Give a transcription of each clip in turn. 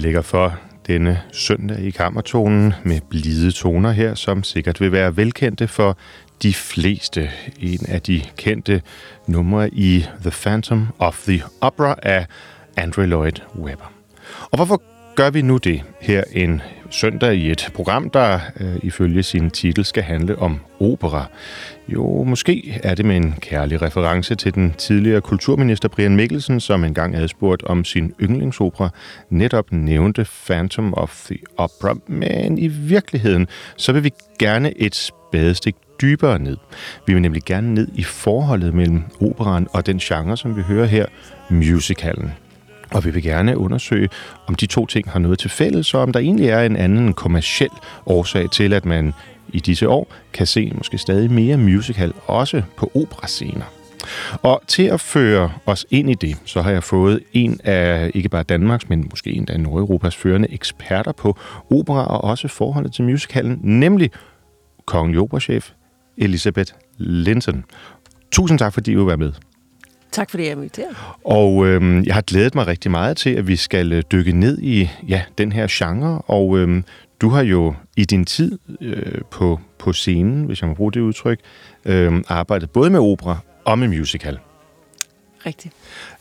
ligger for denne søndag i kammertonen med blide toner her, som sikkert vil være velkendte for de fleste. En af de kendte numre i The Phantom of the Opera af Andrew Lloyd Webber. Og hvorfor gør vi nu det her en søndag i et program, der øh, ifølge sin titel skal handle om opera? Jo, måske er det med en kærlig reference til den tidligere kulturminister Brian Mikkelsen, som engang havde spurgt om sin yndlingsopera, netop nævnte Phantom of the Opera. Men i virkeligheden, så vil vi gerne et spadestik dybere ned. Vi vil nemlig gerne ned i forholdet mellem operan og den genre, som vi hører her, musicalen. Og vi vil gerne undersøge, om de to ting har noget til fælles, og om der egentlig er en anden kommersiel årsag til, at man i disse år kan se måske stadig mere musical, også på operascener. Og til at føre os ind i det, så har jeg fået en af ikke bare Danmarks, men måske en af Nordeuropas førende eksperter på opera og også forholdet til musicalen, nemlig kongelig operachef Elisabeth Linton. Tusind tak, fordi du vil være med. Tak fordi jeg er inviteret. Og øhm, jeg har glædet mig rigtig meget til, at vi skal øh, dykke ned i ja, den her genre. Og øhm, du har jo i din tid øh, på, på scenen, hvis jeg må bruge det udtryk, øh, arbejdet både med opera og med musical. Rigtigt.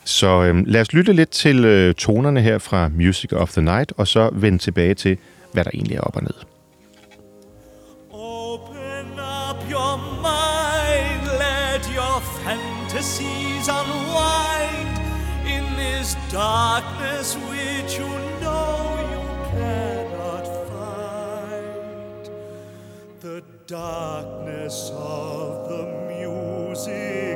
Så øhm, lad os lytte lidt til øh, tonerne her fra Music of the Night, og så vende tilbage til, hvad der egentlig er op og ned. Darkness which you know you cannot find. The darkness of the music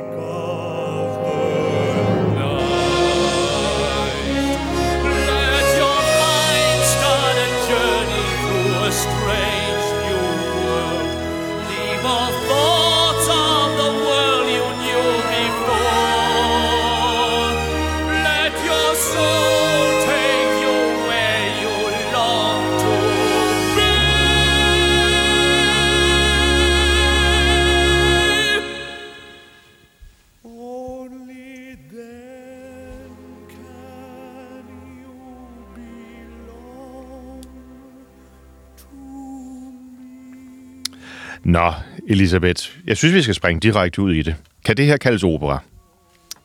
Nå, Elisabeth, jeg synes, vi skal springe direkte ud i det. Kan det her kaldes opera?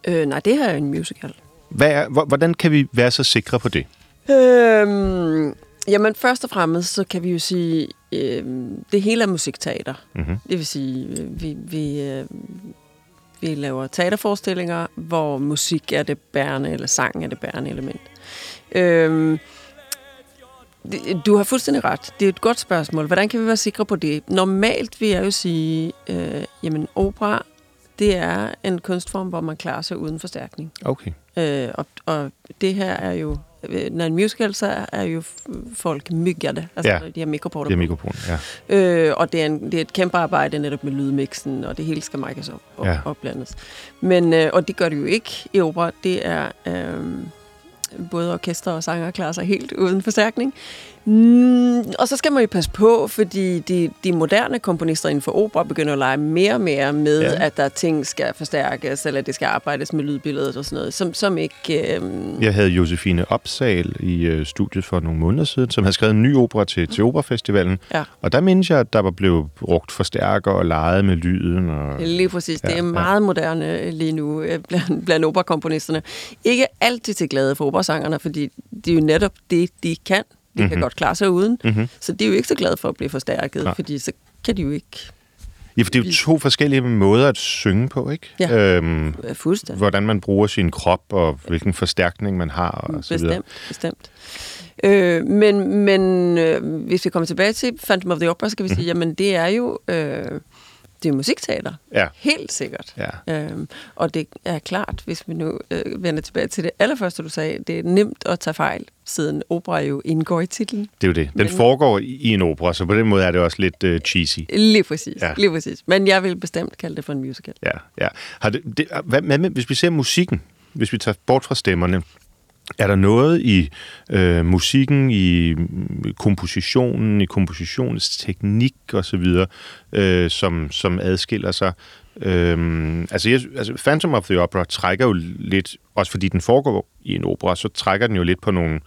Øh, nej, det her er en musical. Hvad er, hvor- hvordan kan vi være så sikre på det? Øhm, jamen, først og fremmest, så kan vi jo sige, øhm, det hele er musikteater. Mhm. Det vil sige, øh, vi, vi, øh, vi laver teaterforestillinger, hvor musik er det bærende, eller sang er det bærende element. Det- du har fuldstændig ret. Det er et godt spørgsmål. Hvordan kan vi være sikre på det? Normalt vil jeg jo sige, øh, jamen opera, det er en kunstform, hvor man klarer sig uden forstærkning. Okay. Øh, og, og det her er jo, øh, når en musical, så er jo folk myggede, altså Ja. de har mikroporter Det er på. mikrofon, ja. Øh, og det er, en, det er et kæmpe arbejde netop med lydmixen, og det hele skal mic'es op og ja. opblandes. Men, øh, og det gør det jo ikke i opera. Det er øh, både orkester og sanger klarer sig helt uden forstærkning. Mm, og så skal man jo passe på, fordi de, de moderne komponister inden for opera begynder at lege mere og mere med, Ja. at der ting skal forstærkes, eller det skal arbejdes med lydbilledet og sådan noget, som, som ikke... Øh, Jeg havde Josefine Opsal i øh, studiet for nogle måneder siden, som havde skrevet en ny opera til, til Operafestivalen. Ja. Og der mindes jeg, at der var blevet brugt forstærker og leget med lyden. Og... Lige præcis. Ja, Det er ja. meget moderne øh, lige nu øh, blandt, blandt operakomponisterne. Ikke altid til glade for operasangerne, fordi det er jo netop det, de kan. De mm-hmm. kan godt klare sig uden. Mhm. Mm-hmm. Så de er jo ikke så glade for at blive forstærket, Nej. fordi så kan de jo ikke Ja, for det er jo to forskellige måder at synge på, ikke? Ja. Øhm, fuldstændig. hvordan man bruger sin krop, og hvilken forstærkning man har, og så videre. Bestemt, bestemt. Øh, men men øh, hvis vi kommer tilbage til Phantom of the Opera, så kan vi sige, jamen det er jo øh, det er musikteater. Ja. Helt sikkert. Ja. Øhm, og det er klart, hvis vi nu øh, vender tilbage til det allerførste, du sagde, det er nemt at tage fejl, siden opera jo indgår i titlen. Det er jo det. Den Men- foregår i en opera, så på den måde er det også lidt uh, cheesy. Lige præcis, Ja. ja. lige præcis. Men jeg vil bestemt kalde det for en musical. Ja, ja. Har det, det, hvad, hvad med, hvis vi ser musikken, hvis vi tager bort fra stemmerne, er der noget i øh, musikken, i mm, kompositionen, i kompositionens teknik osv., øh, som, som adskiller sig? Øhm, altså, jeg, altså, Phantom of the Opera trækker jo lidt, også fordi den foregår i en opera, så trækker den jo lidt på nogle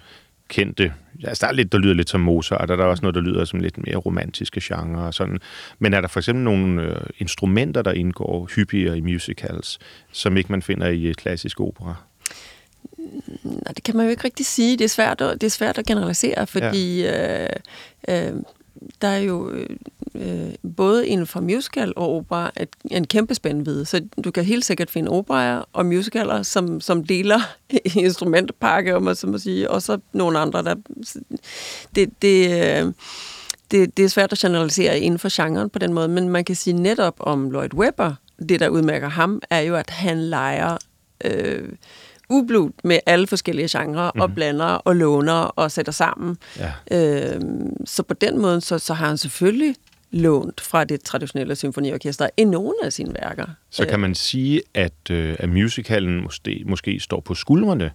kendte. Altså, der er lidt, der lyder lidt som Mozart, og der er også noget, der lyder som lidt mere romantiske genre og sådan. Men er der for eksempel nogle øh, instrumenter, der indgår hyppigere i musicals, som ikke man finder i klassisk opera? Nej, det kan man jo ikke rigtig sige. Det er svært at, det er svært at generalisere, fordi ja. øh, øh, der er jo øh, både inden for musical og opera et, en kæmpe spændvidde. Så du kan helt sikkert finde operaer og musicaler, som, som deler instrumentpakke, om man så må sige, og så nogle andre, der... Det, det, øh, det, det er svært at generalisere inden for genren på den måde, men man kan sige netop om Lloyd Webber, det der udmærker ham, er jo, at han leger... Øh, ublut med alle forskellige genrer, mm-hmm. og Mhm. blander og låner og sætter sammen. Ja. Øh, så på den måde, så, så har han selvfølgelig lånt fra det traditionelle symfoniorkester i nogle af sine værker. Så kan man sige, at, øh, at musicalen måske, måske står på skuldrene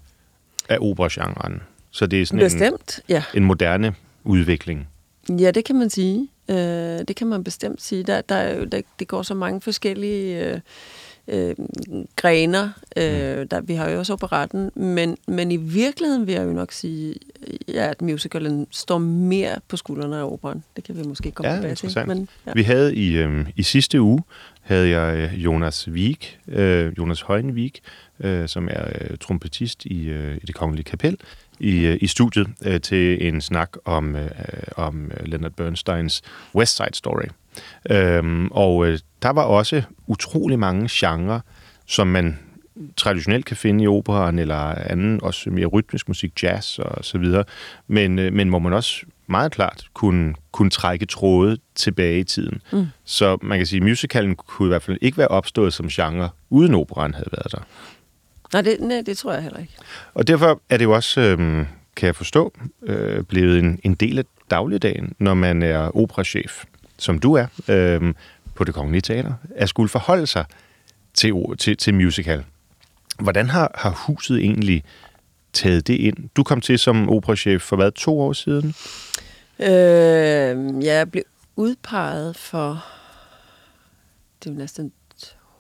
af operagenren. Så det er sådan en, Bestemt, ja. en moderne udvikling. Ja, det kan man sige. Øh, det kan man bestemt sige. Der, der, er der, det går så mange forskellige øh, øh, grener. Øh, der, vi har jo også operetten, men, men i virkeligheden vil jeg jo nok sige, ja, at musicalen står mere på skuldrene af operan. Det kan vi måske komme Ja, tilbage til. Men, ja. Vi havde i, øh, i sidste uge, havde jeg øh, Jonas Vik, øh, Jonas Højenvik, øh, som er øh, trompetist i, øh, i det kongelige kapel, i, øh, i studiet øh, til en snak om, øh, om øh, Leonard Bernsteins West Side Story. Øhm, og øh, der var også utrolig mange genrer, som man traditionelt kan finde i operaen eller anden, også mere rytmisk musik, jazz og så videre, men, øh, men hvor man også meget klart kunne, kunne trække tråde tilbage i tiden. Mm. Så man kan sige, at musicalen kunne i hvert fald ikke være opstået som genre, uden operaen havde været der. Nej, det, nej, det tror jeg heller ikke. Og derfor er det jo også, øh, kan jeg forstå, øh, blevet en, en del af dagligdagen, når man er operachef, som du er, øh, på det kongelige teater, at skulle forholde sig til, til, til musical. Hvordan har, har huset egentlig taget det ind? Du kom til som operachef for hvad, to år siden? Øh, jeg blev udpeget for, det er næsten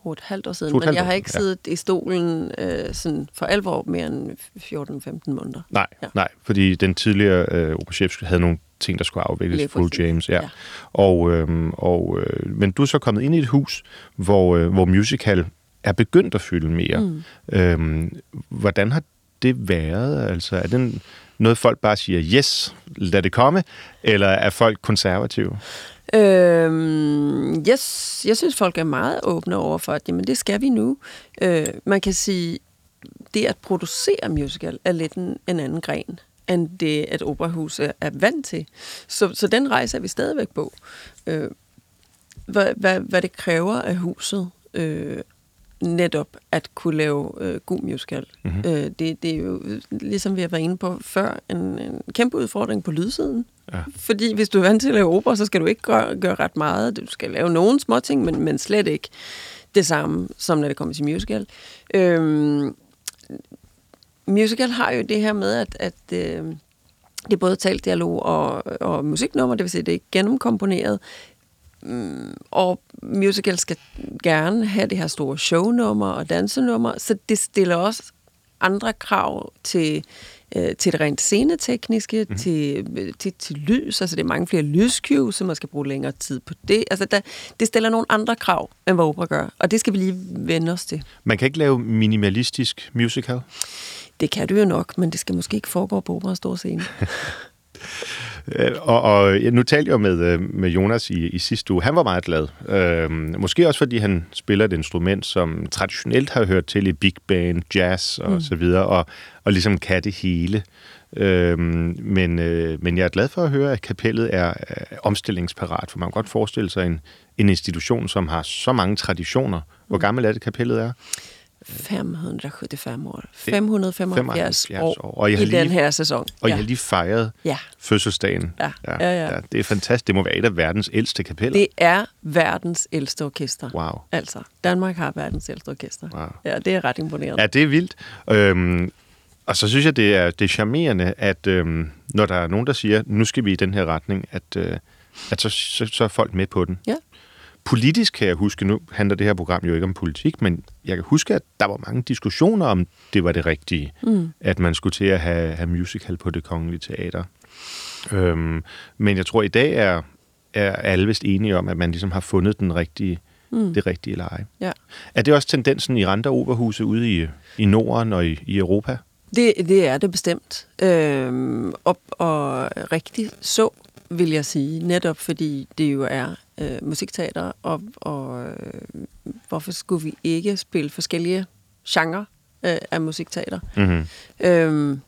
to et halvt år siden, men jeg har ikke ja. siddet i stolen øh, sådan for alvor mere end 14-15 måneder. Nej, Ja. ja. nej, fordi den tidligere øh, operachef havde nogle ting, der skulle afvikles. Lige Full. James, ja. Ja. ja. Og, øhm, og, øh, men du er så kommet ind i et hus, hvor, øh, hvor musical er begyndt at fylde mere. Mm. Øhm, hvordan har det været? Altså, er det noget, folk bare siger, yes, lad det komme, eller er folk konservative? Øhm, yes, jeg synes, folk er meget åbne over for, at jamen, det skal vi nu. Øh, man kan sige, det at producere musical er lidt en, en anden gren, end det, at operahus er, vant til. Så, så den rejse er vi stadigvæk på. Øh, hvad, hvad, hvad det kræver af huset, øh, netop at kunne lave øh, god musical. Mm-hmm. Øh, det, det er jo, ligesom vi har været inde på før, en, en kæmpe udfordring på lydsiden. Ja. Fordi hvis du er vant til at lave opera, så skal du ikke gøre, gøre ret meget. Du skal lave nogle små ting, men, men slet ikke det samme, som når det kommer til musical. Øhm, musical har jo det her med, at, at øh, det er både talt dialog og, og musiknummer, det vil sige, det er gennemkomponeret. Mm, og musical skal gerne have det her store shownummer og dansenummer, så det stiller også andre krav til, øh, til det rent scenetekniske, mm. til, til, til lys, altså det er mange flere lyscues, så man skal bruge længere tid på det. Altså der, det stiller nogle andre krav, end hvad opera gør, og det skal vi lige vende os til. Man kan ikke lave minimalistisk musical. Det kan du jo nok, men det skal måske ikke foregå på operas store scene. Og, og ja, nu talte jeg med, øh, med Jonas i, i sidste uge. Han var meget glad. Øh, måske også fordi han spiller et instrument, som traditionelt har hørt til i big band, jazz og mm. så videre, og, og ligesom kan det hele. Øh, men, øh, men jeg er glad for at høre, at kapellet er øh, omstillingsparat, for man kan godt forestille sig en, en institution, som har så mange traditioner. Hvor gammel er det, kapellet er? 575 år. 575 75 år, år. Og I har i lige- den her sæson. Og ja. ja. jeg har lige fejret Ja. fødselsdagen. Ja. Ja, ja. Det er fantastisk. Det må være et af verdens ældste kapeller. Det er verdens ældste orkester. Wow. Altså, Danmark har verdens ældste orkester. Wow. Ja, det er ret imponerende. Ja, det er vildt. Øhm, og så synes jeg, det er, det er charmerende, at øhm, når der er nogen, der siger, nu skal vi i den her retning, at, øh, at så, så, så er folk med på den. Ja. Politisk kan jeg huske, nu handler det her program jo ikke om politik, men jeg kan huske, at der var mange diskussioner om, det var det rigtige, mm. at man skulle til at have, have musical på det kongelige teater. Øhm, men jeg tror, i dag er, er alle vist enige om, at man ligesom har fundet den rigtige, mm. det rigtige leje. Ja. Er det også tendensen i andre operahuse ude i, i Norden og i, i Europa? Det, det er det bestemt. Øhm, og, og rigtig så, vil jeg sige, netop fordi det jo er øh, musikteater, og, og øh, hvorfor skulle vi ikke spille forskellige genrer øh, af musikteater? Mm-hmm. Øhm,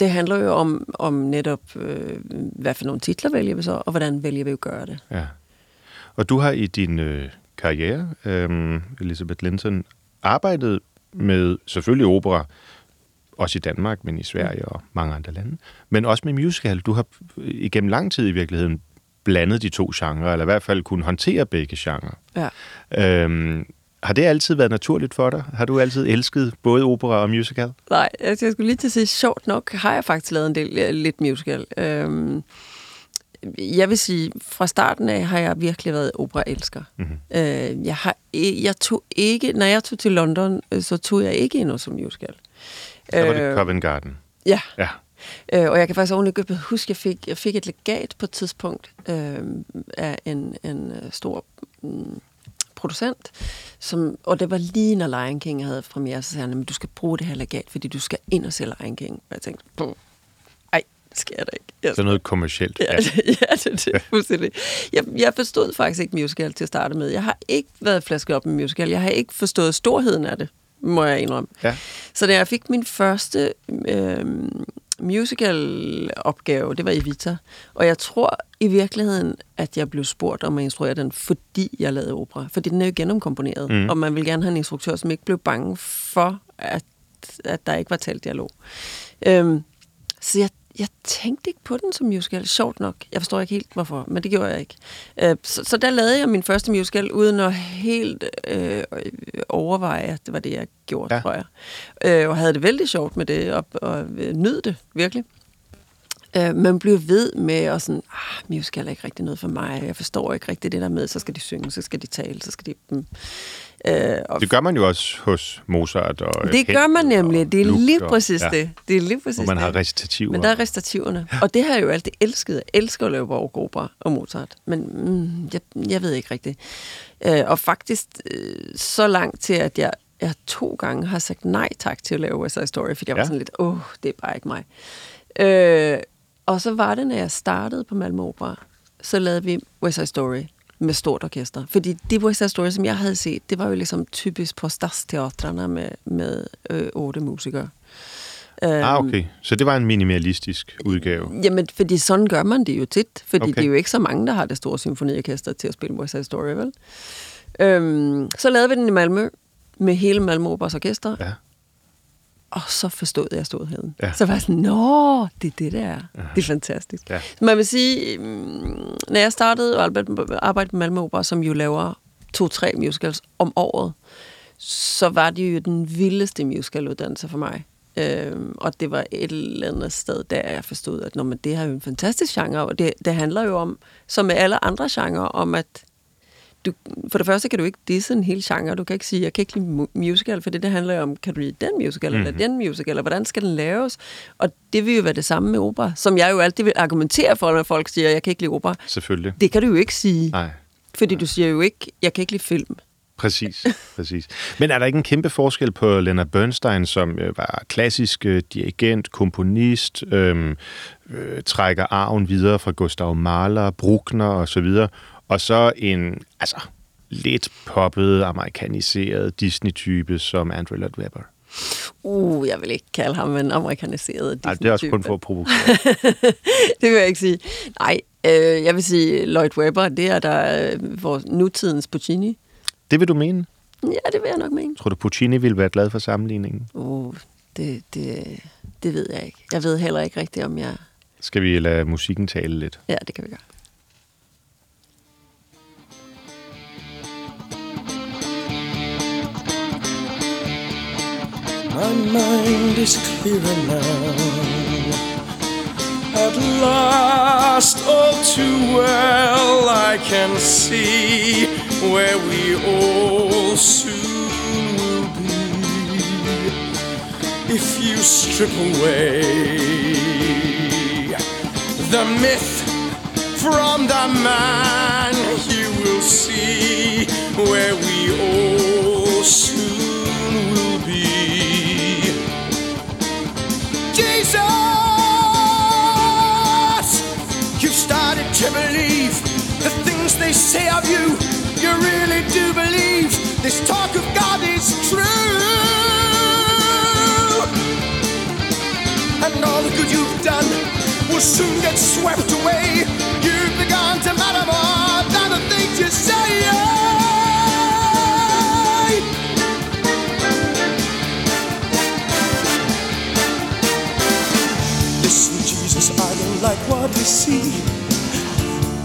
det handler jo om, om netop, øh, hvad for nogle titler vælger vi så, og hvordan vælger vi at gøre det. Ja. Og du har i din øh, karriere, øh, Elisabeth Linton, arbejdet med selvfølgelig opera, også i Danmark, men i Sverige og mange andre lande, men også med musical. Du har igennem lang tid i virkeligheden blandet de to genrer, eller i hvert fald kunne håndtere begge genrer. Ja. Øhm, har det altid været naturligt for dig? Har du altid elsket både opera og musical? Nej, altså, jeg skulle lige til at sige, sjovt nok har jeg faktisk lavet en del lidt musical. Øhm, jeg vil sige, fra starten af har jeg virkelig været operaelsker. Mhm. Øh, jeg, har, i- jeg tog ikke, når jeg tog til London, øh, så tog jeg ikke endnu som musical. Så var det Covent Garden. Ja, Ja. Øh, og jeg kan faktisk ovenikøbet huske, at jeg fik, jeg fik et legat på et tidspunkt øh, af en, en øh, stor mm, producent, som, og det var lige når Lion King havde premiere, så sagde han, "Men du skal bruge det her legat, fordi du skal ind og se Lion King. Og jeg tænkte, "Puh, jeg da ikke. Jeg Så noget kommercielt. Ja, ja det, det er fuldstændig. Jeg, jeg forstod faktisk ikke musical til at starte med. Jeg har ikke været flasket op med musical. Jeg har ikke forstået storheden af det, må jeg indrømme. Ja. Så da jeg fik min første øh, musical-opgave, det var Evita. Og jeg tror i virkeligheden, at jeg blev spurgt om at instruere den, fordi jeg lavede opera. Fordi den er jo gennemkomponeret, mm. og man vil gerne have en instruktør, som ikke blev bange for, at, at der ikke var talt dialog. Øhm, så jeg, jeg tænkte ikke på den som musical, sjovt nok. Jeg forstår ikke helt, hvorfor, men det gjorde jeg ikke. Øh, så, så der lavede jeg min første musical, uden at helt øh, overveje, at det var det, jeg gjorde, Ja. tror jeg. Øh, og havde det vældig sjovt med det, og, og øh, nød det virkelig. Øh, man blev ved med at sådan, ah, musical er ikke rigtig noget for mig, jeg forstår ikke rigtig det der med, så skal de synge, så skal de tale, så skal de... Mm. Øh, og Det gør man jo også hos Mozart og det gør man nemlig. og Det er lige og- præcis ja, det. Det er lige præcis Hvor man har recitativer. Men der er recitativerne. Og det har jeg jo altid elsket. Jeg elsker at lave opera og Mozart. Men mm, jeg, jeg ved ikke rigtigt. Øh, og faktisk øh, så langt til, at jeg, jeg to gange har sagt nej tak til at lave West Side Story, fordi jeg Ja. var sådan lidt, åh, det er bare ikke mig. Øh, og så var det, når jeg startede på Malmö Opera, så lavede vi West Side Story med stort orkester. Fordi det West Side Story, som jeg havde set, det var jo ligesom typisk på stadsteatrene med, med øh, otte musikere. Ah, Øhm, okay. Så det var en minimalistisk udgave. Jamen, fordi sådan gør man det jo tit. Fordi okay. det er jo ikke så mange, der har det store symfoniorkester til at spille West Side Story, vel? Øhm, så lavede vi den i Malmø med hele Malmø Operas orkester, Ja. Og så forstod jeg storheden. Ja. Så var jeg sådan, nå, det er det, der er. Det er fantastisk. Ja. Man vil sige, mm, når jeg startede at arbejde- arbejde på Malmø Opera, som jo laver to-tre musicals om året, så var det jo den vildeste musicaluddannelse for mig. Øhm, og det var et eller andet sted, der jeg forstod, at når man, det her er jo en fantastisk genre, og det, det handler jo om, som med alle andre genrer, om at du, for det første kan du ikke disse en hel genre. Du kan ikke sige, jeg kan ikke lide mu- musical, for det, det handler om, kan du lide den musical, mm-hmm. eller den musical, eller hvordan skal den laves? Og det vil jo være det samme med opera, som jeg jo altid vil argumentere for, når folk siger, jeg kan ikke lide opera. Selvfølgelig. Det kan du jo ikke sige, Nej. fordi du siger jo ikke, jeg kan ikke lide film. Præcis, præcis. Men er der ikke en kæmpe forskel på Leonard Bernstein, som øh, var klassisk øh, dirigent, komponist, øh, øh, trækker arven videre fra Gustav Mahler, Bruckner og så videre, og så en altså lidt poppet, amerikaniseret Disney-type som Andrew Lloyd Webber? Uh, jeg vil ikke kalde ham en amerikaniseret Nej, det er også kun Disney-type. for at provokere. det vil jeg ikke sige. Nej, øh, jeg vil sige, Lloyd Webber, det er der øh, vores nutidens Puccini. Det vil du mene? Ja, det vil jeg nok mene. Tror du, Puccini ville være glad for sammenligningen? Uh, det, det, det ved jeg ikke. Jeg ved heller ikke rigtigt, om jeg... Skal vi lade musikken tale lidt? Ja, det kan vi gøre. My mind is clearer now. At last, all too well, I can see where we all soon will be. If you strip away the myth from the man, you will see where we all soon will be. Jesus, you started to believe the things they say of you. You really do believe this talk of God is true. And all the good you've done will soon get swept away. You've begun to matter more than the things you say. Like what I see.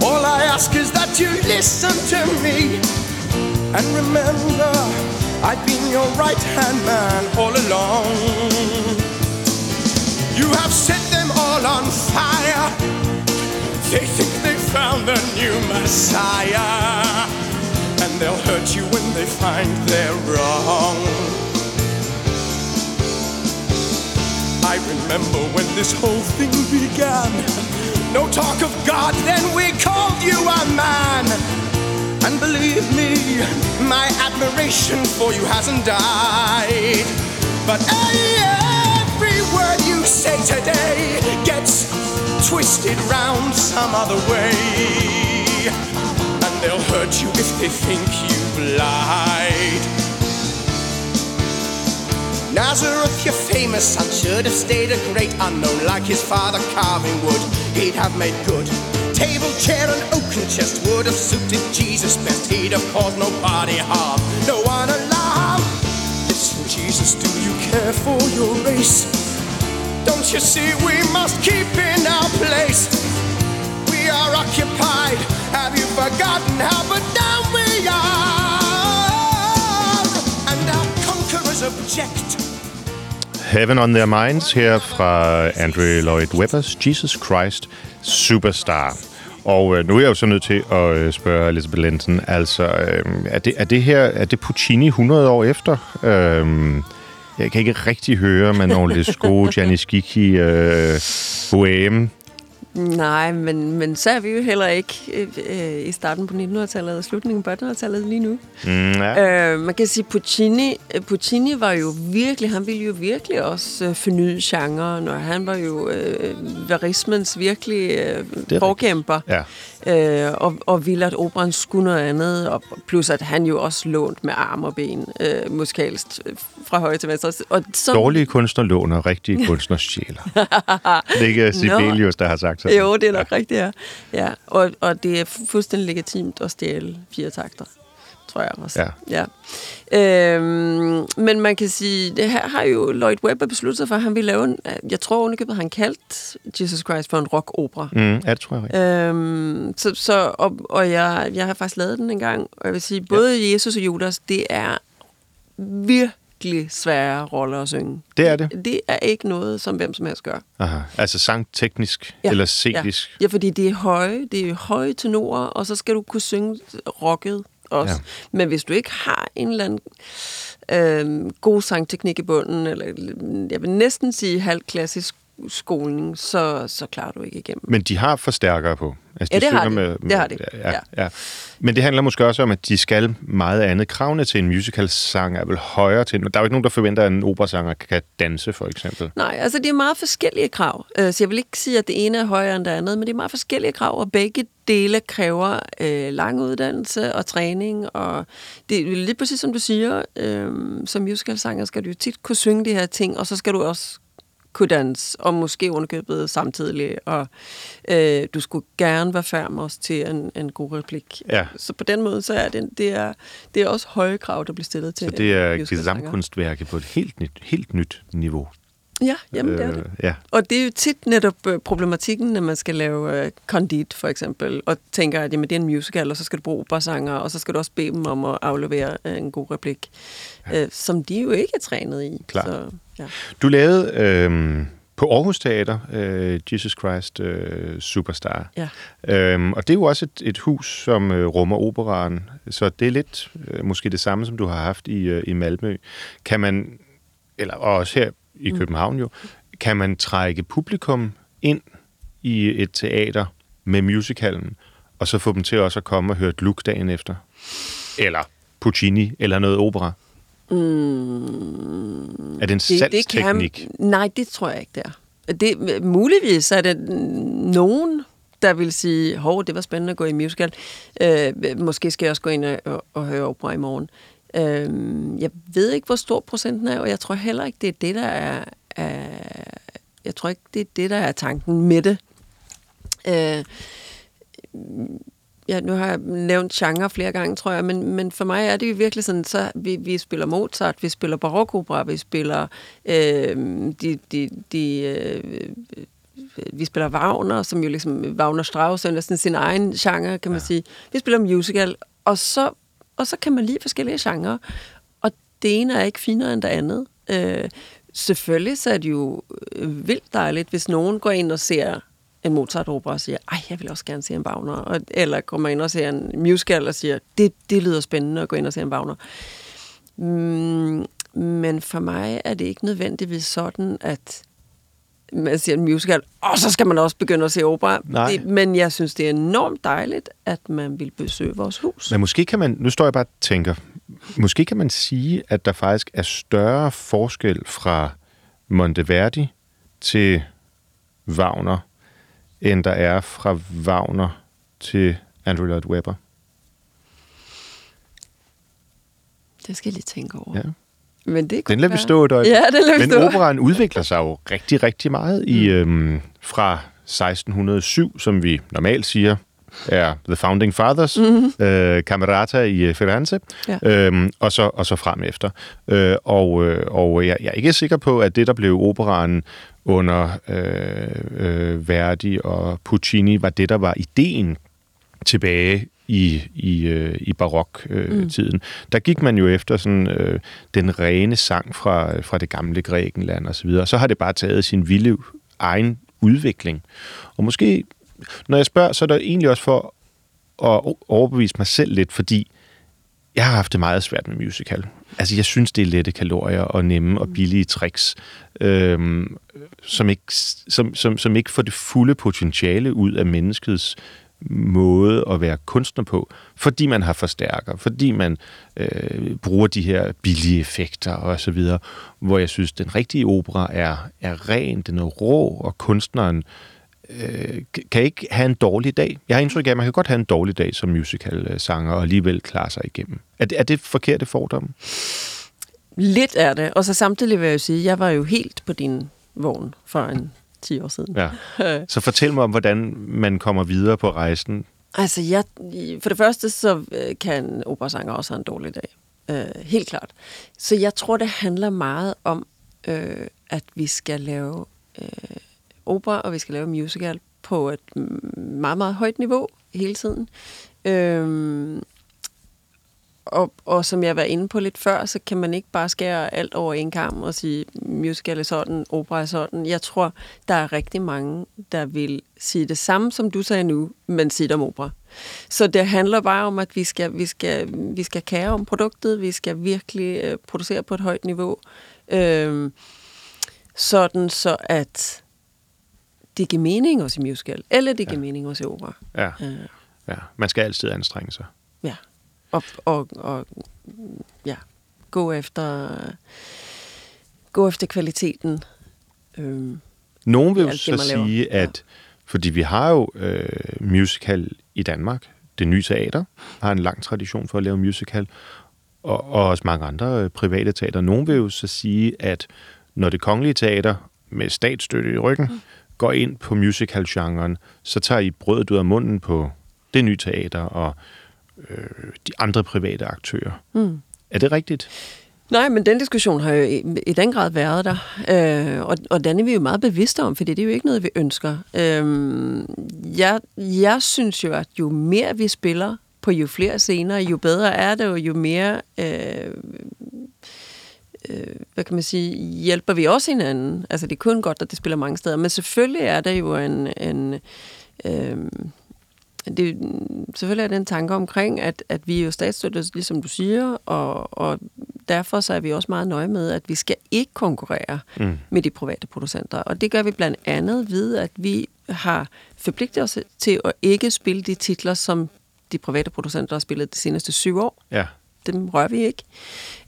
All I ask is that you listen to me. And remember, I've been your right hand man all along. You have set them all on fire. They think they found the new Messiah. And they'll hurt you when they find they're wrong. I remember when this whole thing began. No talk of God, then we called you a man. And believe me, my admiration for you hasn't died. But every word you say today gets twisted round some other way. And they'll hurt you if they think you've lied. Nazareth, your famous son, should have stayed a great unknown like his father carving wood. He'd have made good. Table, chair, and oaken chest would have suited Jesus best. He'd have caused nobody harm, no one alarm. Listen, Jesus, do you care for your race? Don't you see we must keep in our place? We are occupied. Have you forgotten how but down we are? And our conquerors object. Heaven on Their Minds her fra Andrew Lloyd Webbers Jesus Christ Superstar. Og øh, nu er jeg jo så nødt til at øh, spørge Elisabeth Lensen, altså øh, er, det, er det her, er det Puccini 100 år efter? Øh, jeg kan ikke rigtig høre Manon Lescaut, Gianni Schicchi, øh, Bohème. Nej, men, men så er vi jo heller ikke øh, øh, i starten på 1900-tallet og slutningen på 1800-tallet lige nu. Mm, ja. Øh, man kan sige, Puccini, øh, Puccini var jo virkelig, han ville jo virkelig også øh, forny genren, og han var jo øh, verismens virkelig øh, forkæmper. Ja. Øh, og, og ville, at operan skulle noget andet, og plus at han jo også lånt med arm og ben øh, musikalsk øh, fra højre til venstre. Og så, Dårlige kunstner låner, rigtige kunstner stjæler. det er ikke Sibelius, der har sagt sådan. Jo, det er nok ja. rigtigt, ja. ja. Og, og det er fuldstændig legitimt at stjæle fire takter, tror jeg også. Ja. ja. Øhm, men man kan sige, det her har jo Lloyd Webber besluttet sig for, at han vil lave en, jeg tror underkøbet, han kaldt Jesus Christ for en rock-opera. Mm, ja, det tror jeg. Øhm, så, så, og, og jeg, jeg har faktisk lavet den en gang, og jeg vil sige, både ja. Jesus og Judas, det er virkelig svære roller at synge. Det er det? Det er ikke noget, som hvem som helst gør. Aha. Altså sangteknisk ja. eller scenisk? Ja. ja, fordi det er høje, det er høje tenorer, og så skal du kunne synge rocket også. Ja. Men hvis du ikke har en eller anden øh, god sangteknik i bunden, eller jeg vil næsten sige halvklassisk skolen, så, så klarer du ikke igennem. Men de har forstærkere på. Altså, ja, de det har de. Med, det har de. Ja, ja. ja. Men det handler måske også om, at de skal meget andet. Kravene til en musical-sang er vel højere til... Der er jo ikke nogen, der forventer, at en operasanger kan danse, for eksempel. Nej, altså det er meget forskellige krav. Så jeg vil ikke sige, at det ene er højere end det andet, men det er meget forskellige krav, og begge dele kræver øh, lang uddannelse og træning, og det er lige præcis som du siger, øh, som musicalsanger skal du jo tit kunne synge de her ting, og så skal du også kunne danse, og måske underkøbet samtidig, og øh, du skulle gerne være færm også til en, en god replik. Ja. Så på den måde, så er det, det, er, det er også høje krav, der bliver stillet til Så det er gesamtkunstværket på et helt nyt, helt nyt niveau. Ja, jamen det er det. Øh, ja. Og det er jo tit netop øh, problematikken, når man skal lave uh, Condit for eksempel, og tænker, at jamen, det er en musical, og så skal du bruge operasanger, og så skal du også bede dem om at aflevere uh, en god replik, ja. uh, som de jo ikke er trænet i. Klart. Så, ja. Du lavede øh, på Aarhus Teater, øh, Jesus Christ øh, Superstar. Ja. Øhm, og det er jo også et, et hus, som øh, rummer operaren, så det er lidt øh, måske det samme, som du har haft i, øh, i Malmø. Kan man, eller og også her i København jo, kan man trække publikum ind i et teater med musicalen, og så få dem til også at komme og høre et look dagen efter? Eller Puccini, eller noget opera? Mm, er det en salgsteknik? nej, det tror jeg ikke, det er. Det, muligvis er det nogen, der vil sige, hov, det var spændende at gå i musical. Øh, måske skal jeg også gå ind og, og høre opera i morgen. Øh, jeg ved ikke, hvor stor procenten er, og jeg tror heller ikke, det er det, der er, er jeg tror ikke, det er det, der er tanken med det. Øh, ja, nu har jeg nævnt genre flere gange, tror jeg, men, men for mig er det jo virkelig sådan, så vi, vi spiller Mozart, vi spiller barokopera, vi spiller øh, de, de, de øh, vi spiller Wagner, som jo ligesom Wagner Strauss er næsten sin egen genre, kan man ja. sige. Vi spiller musical, og så, og så kan man lide forskellige genrer, og det ene er ikke finere end det andet. Øh, selvfølgelig så er det jo øh, vildt dejligt, hvis nogen går ind og ser en Mozart-opera og siger, ej, jeg vil også gerne se en Wagner. Og, eller kommer ind og ser en musical og siger, det, det lyder spændende at gå ind og se en Wagner. Mm, men for mig er det ikke nødvendigvis sådan, at man siger en musical, og så skal man også begynde at se opera. Nej. Det, men jeg synes, det er enormt dejligt, at man vil besøge vores hus. Men måske kan man, nu står jeg bare og tænker, måske kan man sige, at der faktisk er større forskel fra Monteverdi til Wagner, end der er fra Wagner til Andrew Lloyd Webber. Det skal jeg lige tænke over. Ja. Men det Den lader vi stå et øjeblik. Ja, den lader Men stå. operaen udvikler sig jo rigtig, rigtig meget i, øhm, fra 1607, som vi normalt siger, er The Founding Fathers, mm-hmm. øh, Camerata i øh, Firenze, Ja. øhm, og, så, og så frem efter. Øh, og øh, og jeg, jeg er ikke sikker på, at det, der blev operaen under øh, øh, Verdi og Puccini, var det, der var ideen tilbage i, i, øh, i baroktiden. Øh, tiden. Der gik man jo efter sådan, øh, den rene sang fra, fra det gamle Grækenland og så videre. Så har det bare taget sin vilde egen udvikling. Og måske, når jeg spørger, så er det egentlig også for at overbevise mig selv lidt, fordi jeg har haft det meget svært med musical. Altså, jeg synes, det er lette kalorier og nemme og billige tricks, øhm, som, ikke, som, som, som ikke får det fulde potentiale ud af menneskets måde at være kunstner på, fordi man har forstærker, fordi man øh, bruger de her billige effekter og så videre, hvor jeg synes, den rigtige opera er, er ren, den er rå, og kunstneren øh, kan ikke have en dårlig dag. Jeg har indtryk af, at man kan godt have en dårlig dag som musical-sanger og alligevel klare sig igennem. Er det, er det forkerte fordom? Lidt er det. Og så samtidig vil jeg jo sige, jeg var jo helt på din vogn for en 10 år siden. Ja. Så fortæl mig om, hvordan man kommer videre på rejsen. Altså, jeg, for det første, så øh, kan operasanger også have en dårlig dag. Øh, helt klart. Så jeg tror, det handler meget om, øh, at vi skal lave øh, opera, og vi skal lave musical på et meget, meget højt niveau hele tiden. Øh, og, og som jeg var inde på lidt før, så kan man ikke bare skære alt over en kamp og sige, musical er sådan, opera er sådan. Jeg tror, der er rigtig mange, der vil sige det samme, som du sagde nu, men sige det om opera. Så det handler bare om, at vi skal, vi skal, vi skal kære om produktet, vi skal virkelig øh, producere på et højt niveau, øh, sådan så at det giver mening også i musical, eller det giver ja. mening også i opera. Ja, Øh, ja. Man skal altid anstrenge sig. Ja. Og, og, og ja, gå efter, gå efter kvaliteten. Øhm, Nogen vil jo så sige, at fordi vi har jo øh, musical i Danmark, det nye teater har en lang tradition for at lave musical, og, og også mange andre øh, private teater. Nogen vil jo så sige, at når det kongelige teater med statsstøtte i ryggen mm. går ind på musical-genren, så tager I brødet ud af munden på det nye teater og øh, de andre private aktører. Mm. Er det rigtigt? Nej, men den diskussion har jo i, i den grad været der, øh, og, og den er vi jo meget bevidste om, for det er jo ikke noget, vi ønsker. Øh, jeg, jeg synes jo, at jo mere vi spiller på jo flere scener, jo bedre er det, og jo mere øh, øh, hvad kan man sige, hjælper vi også hinanden. Altså, det er kun godt, at det spiller mange steder. Men selvfølgelig er der jo en... en øh, det, selvfølgelig er det en tanke omkring, at, at vi er jo statsstøttet, ligesom du siger, og, og derfor så er vi også meget nøje med, at vi skal ikke konkurrere mm. med de private producenter. Og det gør vi blandt andet ved, at vi har forpligtet os til at ikke spille de titler, som de private producenter har spillet de seneste syv år. Ja. Dem rører vi ikke.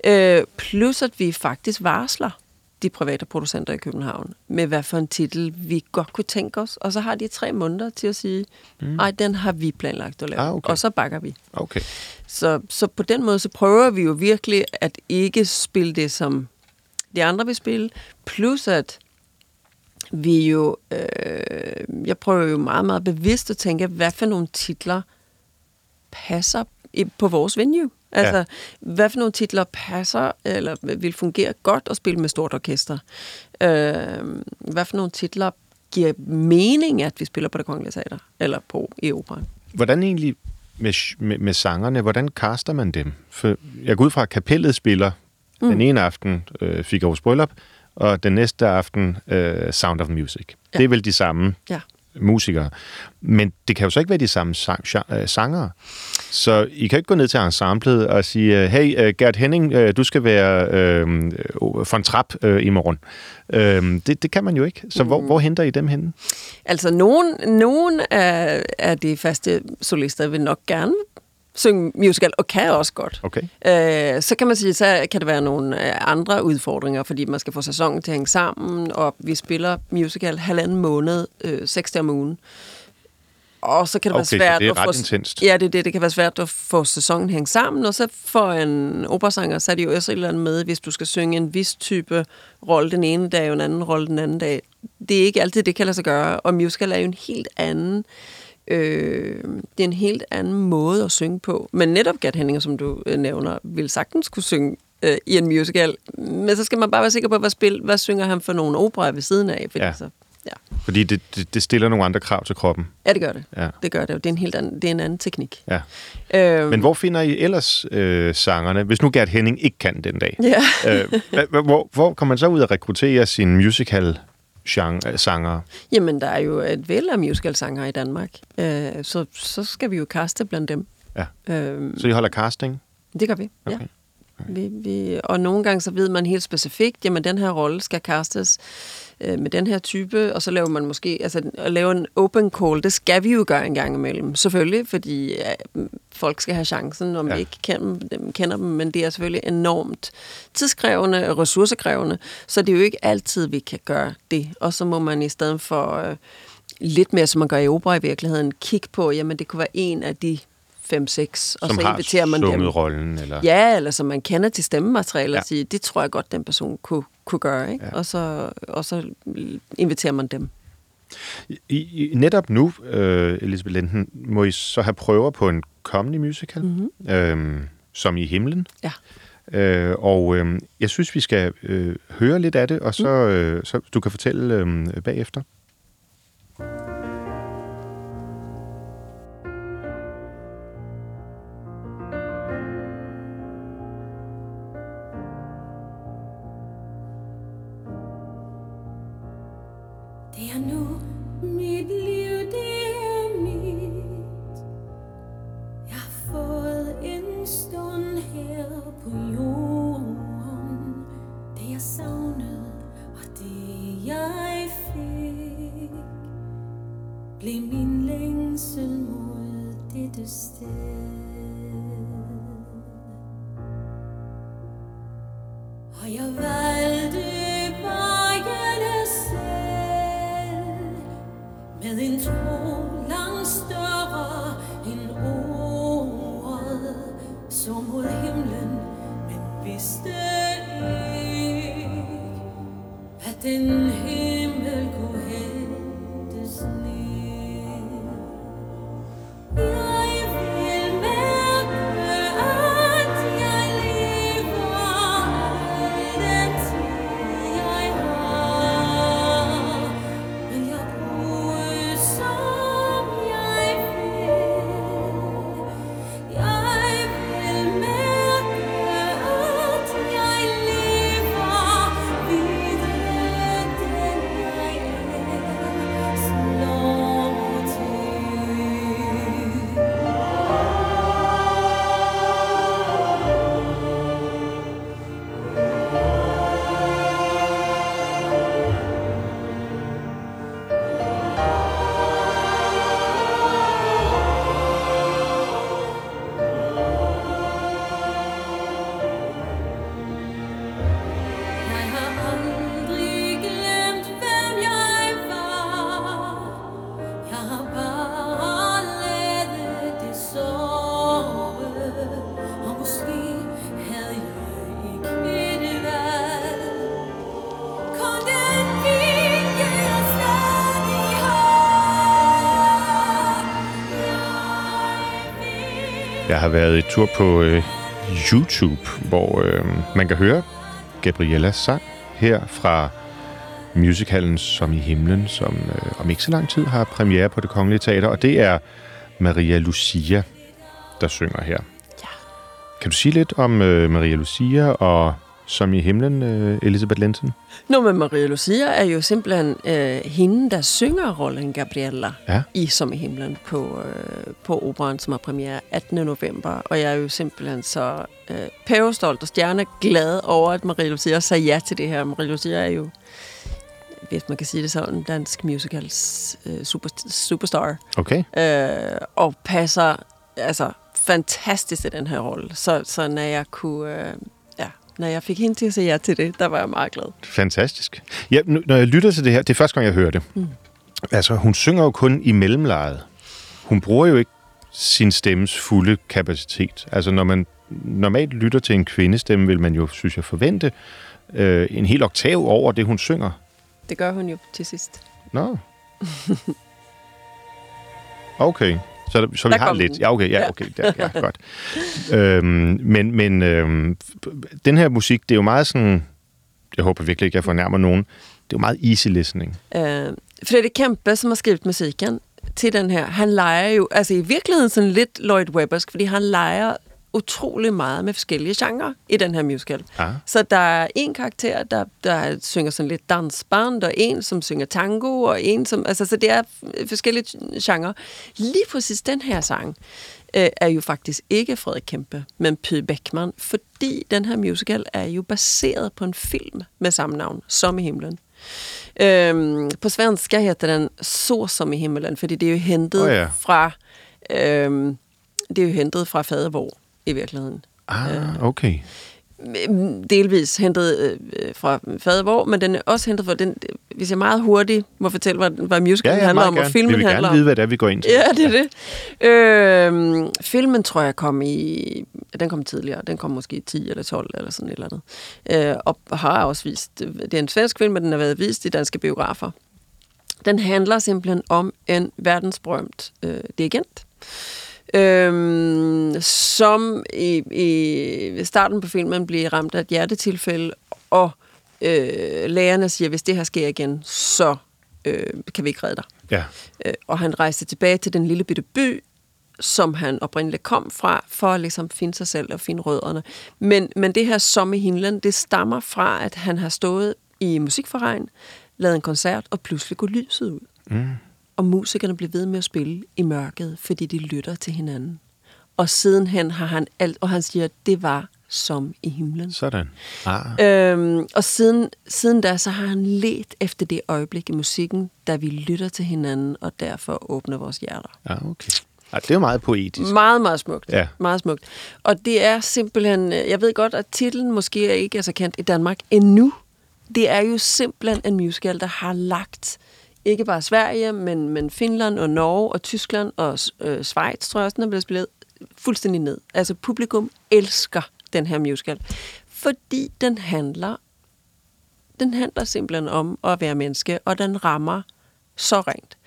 Øh, plus at vi faktisk varsler de private producenter i København med hvad for en titel vi godt kunne tænke os. Og så har de tre måneder til at sige, nej, mm. den har vi planlagt at lave. Ah, okay. Og så bakker vi. Okay. Så, så på den måde, så prøver vi jo virkelig at ikke spille det, som de andre vil spille. Plus at vi jo, øh, jeg prøver jo meget, meget bevidst at tænke, hvad for nogle titler passer på vores venue. Altså, ja. hvad for nogle titler passer, eller vil fungere godt at spille med stort orkester? Øh, hvad for nogle titler giver mening, at vi spiller på det kongelige teater, eller på i operan? Hvordan egentlig med, med, med sangerne, hvordan kaster man dem? For jeg går ud fra, at kapellet spiller mm. den ene aften øh, Figaro's Bryllup, og den næste aften øh, Sound of Music. Ja. Det er vel de samme Ja. musikere. Men det kan jo så ikke være de samme sang, øh, sangere. Så I kan ikke gå ned til ensemblet og sige, øh, hey, øh, Gert Henning, øh, du skal være øh, von Trapp øh, i morgen. Øh, det, det kan man jo ikke. Så mm. hvor, hvor henter I dem henne? Altså, nogen, nogen af, af de faste solister vil nok gerne synge musical, og kan også godt. Okay. Øh, så kan man sige, så kan der være nogle øh, andre udfordringer, fordi man skal få sæsonen til at hænge sammen, og vi spiller musical halvanden måned, øh, seks dage om ugen. Og så kan det Okay, være svært det er at ret få... intenst. Ja, det det. Det kan være svært at få sæsonen hænge sammen, og så for en operasanger, så er det jo også et eller andet med, hvis du skal synge en vis type rolle den ene dag, og en anden rolle den anden dag. Det er ikke altid, det kan lade sig gøre, og musical er jo en helt anden Øh, det er en helt anden måde at synge på. Men netop Gert Henninger, som du øh, nævner, vil sagtens kunne synge øh, i en musical. Men så skal man bare være sikker på, hvad, spil, hvad synger han for nogle operer ved siden af. Fordi ja. Så, ja. Fordi det, det, det stiller nogle andre krav til kroppen. ja, det gør det. Ja. Det gør det. Det er en helt anden, det er en anden teknik. Ja. Øh, Men hvor finder I ellers øh, sangerne, hvis nu Gert Henning ikke kan den dag? Ja. øh, hvor, hvor kommer man så ud at rekruttere sin musical genre, sanger? Jamen, der er jo et væld af musicalsanger i Danmark. Øh, så, så skal vi jo kaste blandt dem. Ja. Øh, Så I holder casting? Det gør vi, ja. Okay. Vi, vi, og nogle gange så ved man helt specifikt, jamen den her rolle skal castes øh, med den her type, og så laver man måske, altså at lave en open call, det skal vi jo gøre en gang imellem, selvfølgelig, fordi øh, folk skal have chancen, om Ja. ja. vi ikke kender dem, kender dem, men det er selvfølgelig enormt tidskrævende og ressourcekrævende, så det er jo ikke altid, vi kan gøre det. Og så må man i stedet for øh, lidt mere, som man gør i opera i virkeligheden, kigge på, jamen det kunne være en af de fem, seks, og som så inviterer man dem. rollen? Eller? Ja, eller som man kender til stemmemateriale, Ja. og sige, det tror jeg godt, den person kunne, kunne gøre. Ikke? Ja. Ja. Og, så, og så inviterer man dem. I, I, netop nu, øh, Elisabeth Linden, må I så have prøver på en kommende musical, mm-hmm. øh, som i himlen. Ja. Øh, og øh, jeg synes, vi skal øh, høre lidt af det, og så, øh, så du kan fortælle øh, bagefter. Været et tur på øh, YouTube, hvor øh, man kan høre Gabriellas sang her fra musicalen Som i himlen, som øh, om ikke så lang tid har premiere på det Kongelige Teater, og det er Maria Lucia, der synger her. Ja. Kan du sige lidt om øh, Maria Lucia og Som i himlen, øh, Elisabeth Lensen? Nå, men Maria Lucia er jo simpelthen øh, hende, der synger rollen Gabriella Ja. i Som i himlen på, øh, på operan, som har premiere 18. november. Og jeg er jo simpelthen så øh, pævestolt og stjerneglad over, at Maria Lucia sagde ja til det her. Maria Lucia er jo, hvis man kan sige det sådan, dansk musicals øh, super, superstar. Okay. øh, og passer altså fantastisk i den her rolle. Så, så når jeg kunne, øh, når jeg fik hende til at sige ja til det, der var jeg meget glad. Fantastisk. Ja, nu, når jeg lytter til det her, det er første gang, jeg hører det. Mm. Altså, hun synger jo kun i mellemlejet. Hun bruger jo ikke sin stemmes fulde kapacitet. Altså, når man normalt lytter til en kvindestemme, vil man jo, synes jeg, forvente øh, en hel oktav over det, hun synger. Det gør hun jo til sidst. Nå. Okay. Så, så vi Der har lidt. den. Ja, okay. Ja, okay. Ja, ja, godt. øhm, men men øhm, den her musik, det er jo meget sådan... Jeg håber virkelig ikke, jeg fornærmer nogen. Det er jo meget easy listening. Øh, Fredrik Kempe, som har skrevet musikken til den her, han leger jo, altså i virkeligheden sådan lidt Lloyd Webbersk, fordi han leger utrolig meget med forskellige genrer i den her musical. Ah. Så der er en karakter, der, der synger sådan lidt dansband, og en, som synger tango, og en, som... Altså, så det er forskellige genrer. Lige præcis den her sang øh, er jo faktisk ikke Frederik Kempe, men Py Beckmann, fordi den her musical er jo baseret på en film med samme navn, Som i himlen. Øhm, på svenska heter den Så som i himlen, fordi det er jo hentet Åh, ja. fra... Øhm, det er jo hentet fra Fadervor i virkeligheden. Ah, okay. Mm, delvis hentet øh, fra Fadervor, men den er også hentet fra den, hvis jeg meget hurtigt må fortælle, hvad, hvad musicalen Ja, ja, handler om, og gerne. filmen Vi vil handler gerne om. vide, hvad det er, vi går ind til. Ja, det er det. Øhm, filmen tror jeg kom i... Den kom tidligere. Den kom måske i 10 eller 12 eller sådan et eller andet. Øh, og har også vist... Det er en svensk film, men den har været vist i danske biografer. Den handler simpelthen om en verdensberømt øh, dirigent, øhm, som i, i starten på filmen bliver ramt af et hjertetilfælde, og øh, lægerne siger, hvis det her sker igen, så øh, kan vi ikke redde dig. Ja. Øh, og han rejste tilbage til den lille bitte by, som han oprindeligt kom fra, for at ligesom finde sig selv og finde rødderne. Men, men det her som i himlen, det stammer fra, at han har stået i musikforregn, lavet en koncert, og pludselig går lyset ud. Mm. Og musikerne bliver ved med at spille i mørket, fordi de lytter til hinanden. Og sidenhen har han alt, og han siger, at det var som i himlen. Sådan. Ah. Øhm, og siden, siden da, så har han let efter det øjeblik i musikken, da vi lytter til hinanden, og derfor åbner vores hjerter. Ja, okay. Ej, det er jo meget poetisk. Meget, meget smukt. Ja. Meget smukt. Og det er simpelthen, øh, jeg ved godt, at titlen måske ikke er så kendt i Danmark endnu. Det er jo simpelthen en musical, der har lagt ikke bare Sverige, men, men Finland og Norge og Tyskland og øh, Schweiz, tror jeg også, den er blevet spillet fuldstændig ned. Altså publikum elsker den her musical, fordi den handler den handler simpelthen om at være menneske, og den rammer så rent.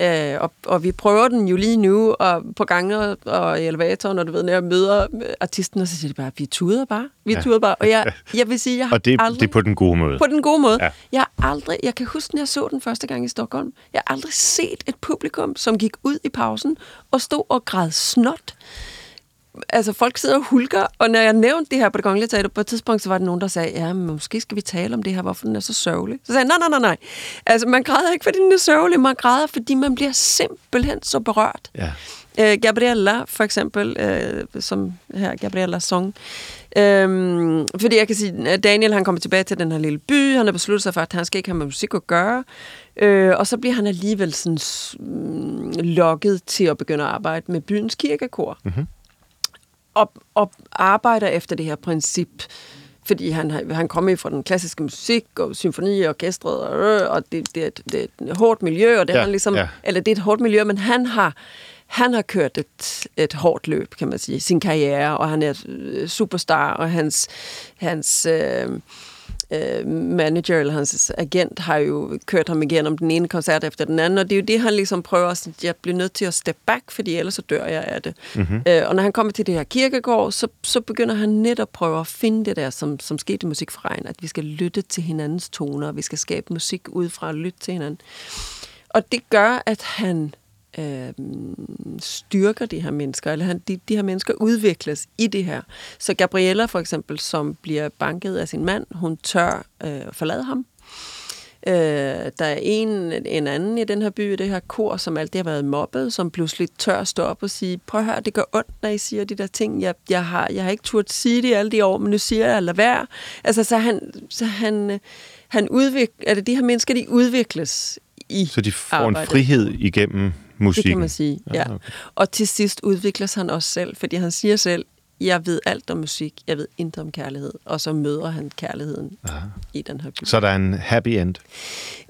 Øh, og, og vi prøver den jo lige nu og på gange og, i elevatoren, og du ved, når jeg møder artisten, og så siger de bare, vi tuder bare, vi Ja. tuder bare. Og jeg, jeg vil sige, jeg har Og det, aldrig... det er på den gode måde. På den gode måde. Ja. Jeg har aldrig, jeg kan huske, når jeg så den første gang i Stockholm, jeg har aldrig set et publikum, som gik ud i pausen og stod og græd snot. Altså, folk sidder og hulker, og når jeg nævnte det her på det kongelige teater, på et tidspunkt, så var der nogen, der sagde, ja, men måske skal vi tale om det her, hvorfor den er så sørgelig. Så sagde jeg, nej, nej, nej, nej. Altså, man græder ikke, fordi den er sørgelig, man græder, fordi man bliver simpelthen så berørt. Ja. Øh, Gabriella, for eksempel, øh, som her, Gabriellas sang. Øhm, fordi jeg kan sige, at Daniel han kommer tilbage til den her lille by, han har besluttet sig for, at han skal ikke have med musik at gøre, øh, og så bliver han alligevel sådan, mm, lokket til at begynde at arbejde med byens kirkekor. Mm-hmm. Og, og arbejder efter det her princip, fordi han, han kommer fra den klassiske musik og symfoni og øh, og det, det, er et, det er et hårdt miljø, og det Ja, han ligesom, ja. ja. eller det er et hårdt miljø, men han har, han har kørt et, et hårdt løb, kan man sige, sin karriere, og han er øh, superstar, og hans, hans øh, øh, manager eller hans agent har jo kørt ham igennem den ene koncert efter den anden, og det er jo det, han ligesom prøver at sige, jeg bliver nødt til at step back, fordi ellers så dør jeg af det. Mm-hmm. Øh, og når han kommer til det her kirkegård, så, så begynder han netop at prøve at finde det der, som, som skete i Musikforeningen, at vi skal lytte til hinandens toner, og vi skal skabe musik ud fra at lytte til hinanden. Og det gør, at han øh, styrker de her mennesker, eller han, de, de her mennesker udvikles i det her. Så Gabriella for eksempel, som bliver banket af sin mand, hun tør øh, forlade ham. Øh, der er en, en anden i den her by, det her kor, som altid har været mobbet, som pludselig tør stå op og sige, prøv at høre, det gør ondt, når I siger de der ting. Jeg, jeg, har, jeg har ikke turt sige det i alle de år, men nu siger jeg, lad være. Altså, så han, så han, han udvikler, altså de her mennesker, de udvikles i Så de får arbejdet. en frihed igennem musikken. Det kan man sige, ja. okay. Og til sidst udvikles han også selv, fordi han siger selv, jeg ved alt om musik, jeg ved intet om kærlighed. Og så møder han kærligheden Aha. i den her by. Så der er en happy end.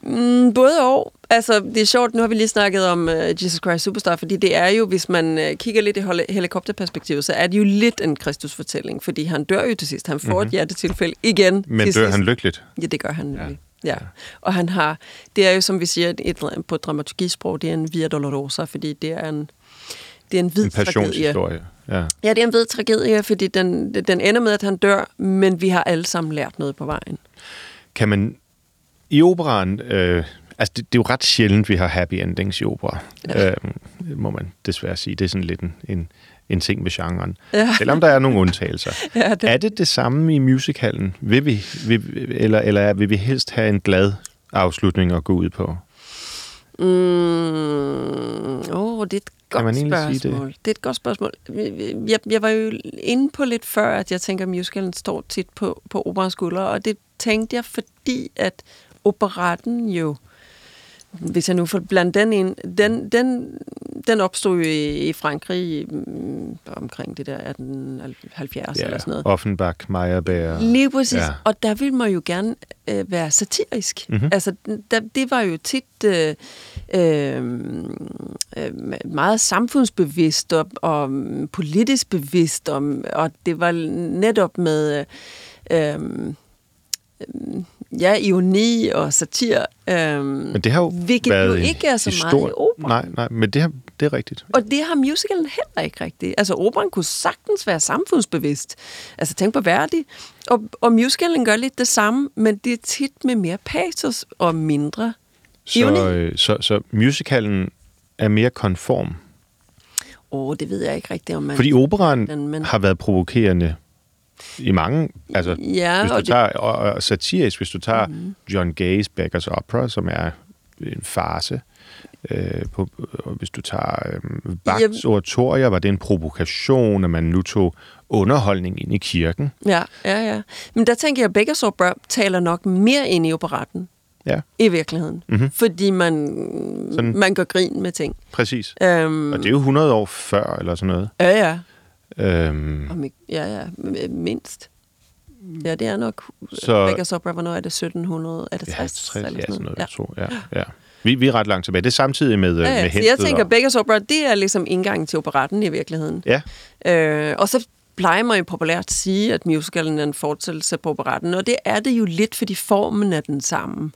Mm, både og. Altså, det er sjovt, nu har vi lige snakket om uh, Jesus Christ Superstar, fordi det er jo, hvis man uh, kigger lidt i hel- helikopterperspektivet, så er det jo lidt en Kristusfortælling, fordi han dør jo til sidst. Han får mm-hmm. et hjertetilfælde igen Mhm. Men dør sidst. han lykkeligt? Ja, det gør han nemlig. Ja. Ja. Og han har, det er jo som vi siger et, på dramaturgisprog, det er en via dolorosa, fordi det er en, det er en hvid En tragedie. Ja. Ja, det er en hvid tragedie, fordi den, den ender med, at han dør, men vi har alle sammen lært noget på vejen. Kan man i operaen... Øh, altså, det, det er jo ret sjældent, vi har happy endings i opera. Ja. Øh, må man desværre sige. Det er sådan lidt en, en, en ting ved genren. Ja. Selvom der er nogle undtagelser. Ja, det- Er det det samme i musicalen? Vil vi, vil, eller, eller vil vi helst have en glad afslutning at gå ud på? Mm, oh, det er et godt spørgsmål. det? det? er et godt spørgsmål. Jeg, jeg var jo inde på lidt før, at jeg tænker, at musicalen står tit på, på operans skuldre, og det tænkte jeg, fordi at operetten jo, hvis jeg nu får blandt den ind, den, den, den opstod jo i, Frankrig mm, omkring det der 1870 eller sådan noget. Offenbach, Meyerbeer. Lige præcis. Ja. Ja. Og der vil man jo gerne øh, være satirisk. Mhm. Mm-hmm. Altså, der, det var jo tit øh, øh, øh, meget samfundsbevidst og, og politisk bevidst, og, og det var netop med... Øh, øh, ja, ironi og satir. Øh, Men det har jo hvilket været jo ikke er så histor- meget i opera. Nej, nej, men det, har, det er rigtigt. Og det har musicalen heller ikke rigtigt. Altså, operan kunne sagtens være samfundsbevidst. Altså, tænk på Verdi. Og, og musicalen gør lidt det samme, men det er tit med mere patos og mindre ironi. Så, øh, så, så musicalen er mere konform. Åh, oh, det ved jeg ikke rigtigt, om man... Fordi operaen Men- men- har været provokerende i mange... Altså, Ja, hvis du og det- tager, og, og satirisk, hvis du tager mm-hmm. John Gay's Beggars Opera, som er en farse, øh, på, og hvis du tager øh, Bachs oratorier, var det en provokation, at man nu tog underholdning ind i kirken. Ja, ja, ja. Men der tænker jeg, at Beggars Opera taler nok mere ind i operetten Ja, i virkeligheden. Mhm. Mm-hmm. Fordi man, Sådan. man gør grin med ting. præcis. Øhm, Og det er jo 100 år før, eller sådan noget. Ja, ja. Øhm, Om ja, ja, m- mindst. Ja, det er nok... Så- Beggars Opera, hvornår er det 1700? Er det ja, 60? 60, eller sådan noget, Ja. tror. Ja, ja. Vi, vi er ret langt tilbage. Det er samtidig med, ja, Ja, med. Så jeg tænker, og- Beggars Opera, det er ligesom indgangen til operetten i virkeligheden. Ja, Øh, og så plejer man jo populært at sige, at musicalen er en fortsættelse på operetten, og det er det jo lidt, fordi formen er den samme.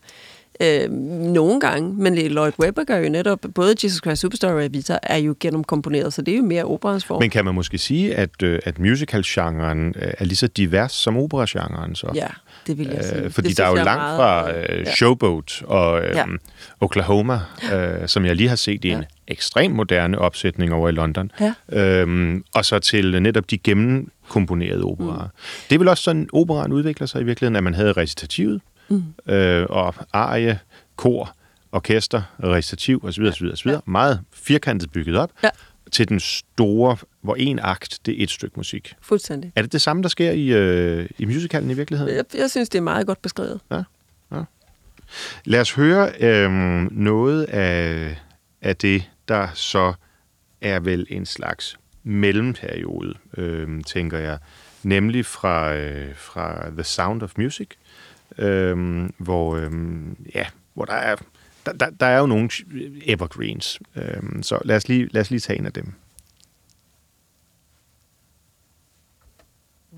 Øh, nogle gange, men Lloyd Webber gør jo netop, både Jesus Christ Superstar og Evita er jo gennemkomponeret, så det er jo mere operans form. men kan man måske sige, at, øh, at musical-genren øh, er lige så divers som opera-genren så? ja, det vil jeg sige. Øh, fordi det der er jo langt meget, fra øh, ja. Showboat og øh, Ja. Oklahoma, øh, som jeg lige har set i en Ja. ekstrem moderne opsætning over i London, Ja. øhm, og så til netop de gennemkomponerede operaer. Mm. Det er vel også sådan, operaen udvikler sig i virkeligheden, at man havde recitativet, mm. øh, og arie, kor, orkester, recitativ osv. osv., osv. Ja. Meget firkantet bygget op, Ja. til den store, hvor en akt, det er et stykke musik. Fuldstændig. Er det det samme, der sker i, øh, i musicalen i virkeligheden? Jeg, jeg synes, det er meget godt beskrevet. Lad os høre øh, noget af, af det, der så er vel en slags mellemperiode, øh, tænker jeg. Nemlig fra, øh, fra The Sound of Music, øh, hvor, øh, ja, hvor der er, der, der, der er jo nogle evergreens. Øh, så lad os, lige, lad os lige tage en af dem.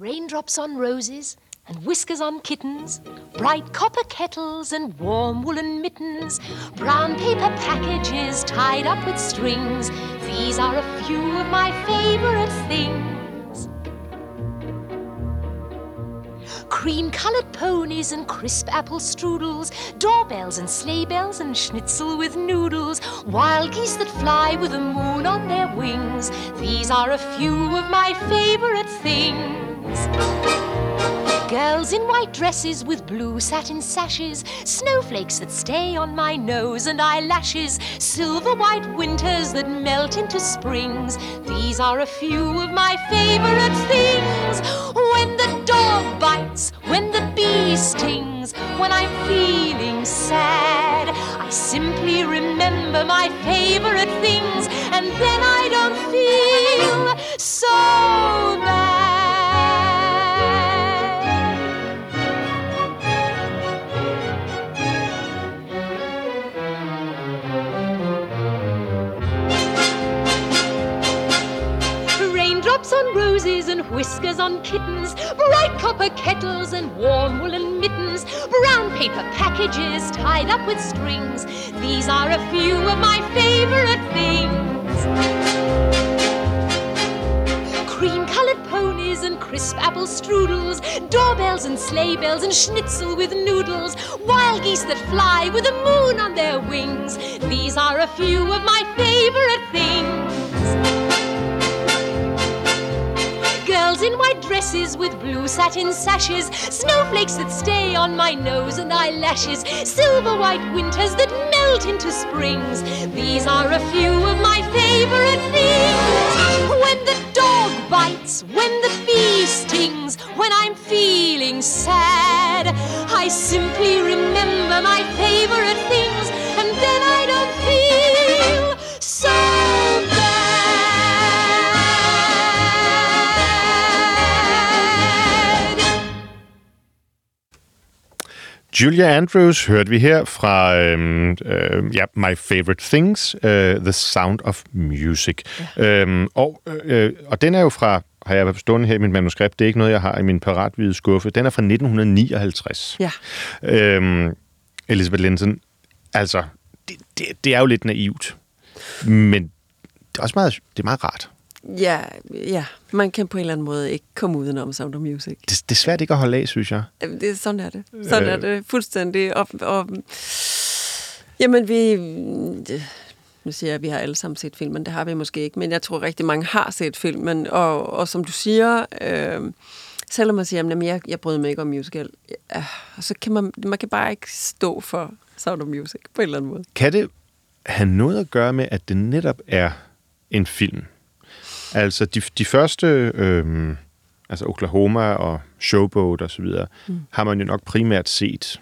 Raindrops on roses and whiskers on kittens, bright copper kettles and warm woolen mittens, brown paper packages tied up with strings. These are a few of my favorite things. Cream colored ponies and crisp apple strudels, doorbells and sleigh bells and schnitzel with noodles, wild geese that fly with the moon on their wings. These are a few of my favorite things. Girls in white dresses with blue satin sashes, snowflakes that stay on my nose and eyelashes, silver white winters that melt into springs. These are a few of my favorite things. When the dog bites, when the bee stings, when I'm feeling sad, I simply remember my favorite things, and then I don't feel so bad. Raindrops on roses and whiskers on kittens, bright copper kettles and warm woolen mittens, brown paper packages tied up with strings. These are a few of my favorite things. Cream colored ponies and crisp apple strudels, doorbells and sleigh bells and schnitzel with noodles, wild geese that fly with the moon on their wings. These are a few of my favorite things. Girls in white dresses with blue satin sashes, snowflakes that stay on my nose and eyelashes, silver white winters that melt into springs. These are a few of my favorite things. When the dog bites, when the bee stings, when I'm feeling sad, I simply remember my favorite things, and then I don't feel Julia Andrews hørte vi her fra øhm, øh, ja, My Favorite Things, øh, The Sound of Music. Ja. Øhm, og, øh, og den er jo fra, har jeg stående her i mit manuskript, det er ikke noget, jeg har i min parathvide skuffe, den er fra 1959. Ja. Øhm, Elizabeth Linton, altså, det, det, det er jo lidt naivt, men det er også meget, det er meget rart. Ja, ja, man kan på en eller anden måde ikke komme udenom Sound of Music. Det, det er svært ikke at holde af, synes jeg. Det, sådan er det. Sådan Øh. er det fuldstændig. Og, og, jamen, vi... Nu siger jeg, at vi har alle sammen set filmen. Det har vi måske ikke, men jeg tror rigtig mange har set filmen. Og, og som du siger, øh, selvom man siger, at jeg, jeg bryder mig ikke om musical, ja, så kan man, man kan bare ikke stå for Sound of Music på en eller anden måde. Kan det have noget at gøre med, at det netop er en film? Altså de, de første, øhm, altså Oklahoma og Showboat og så videre, mm. har man jo nok primært set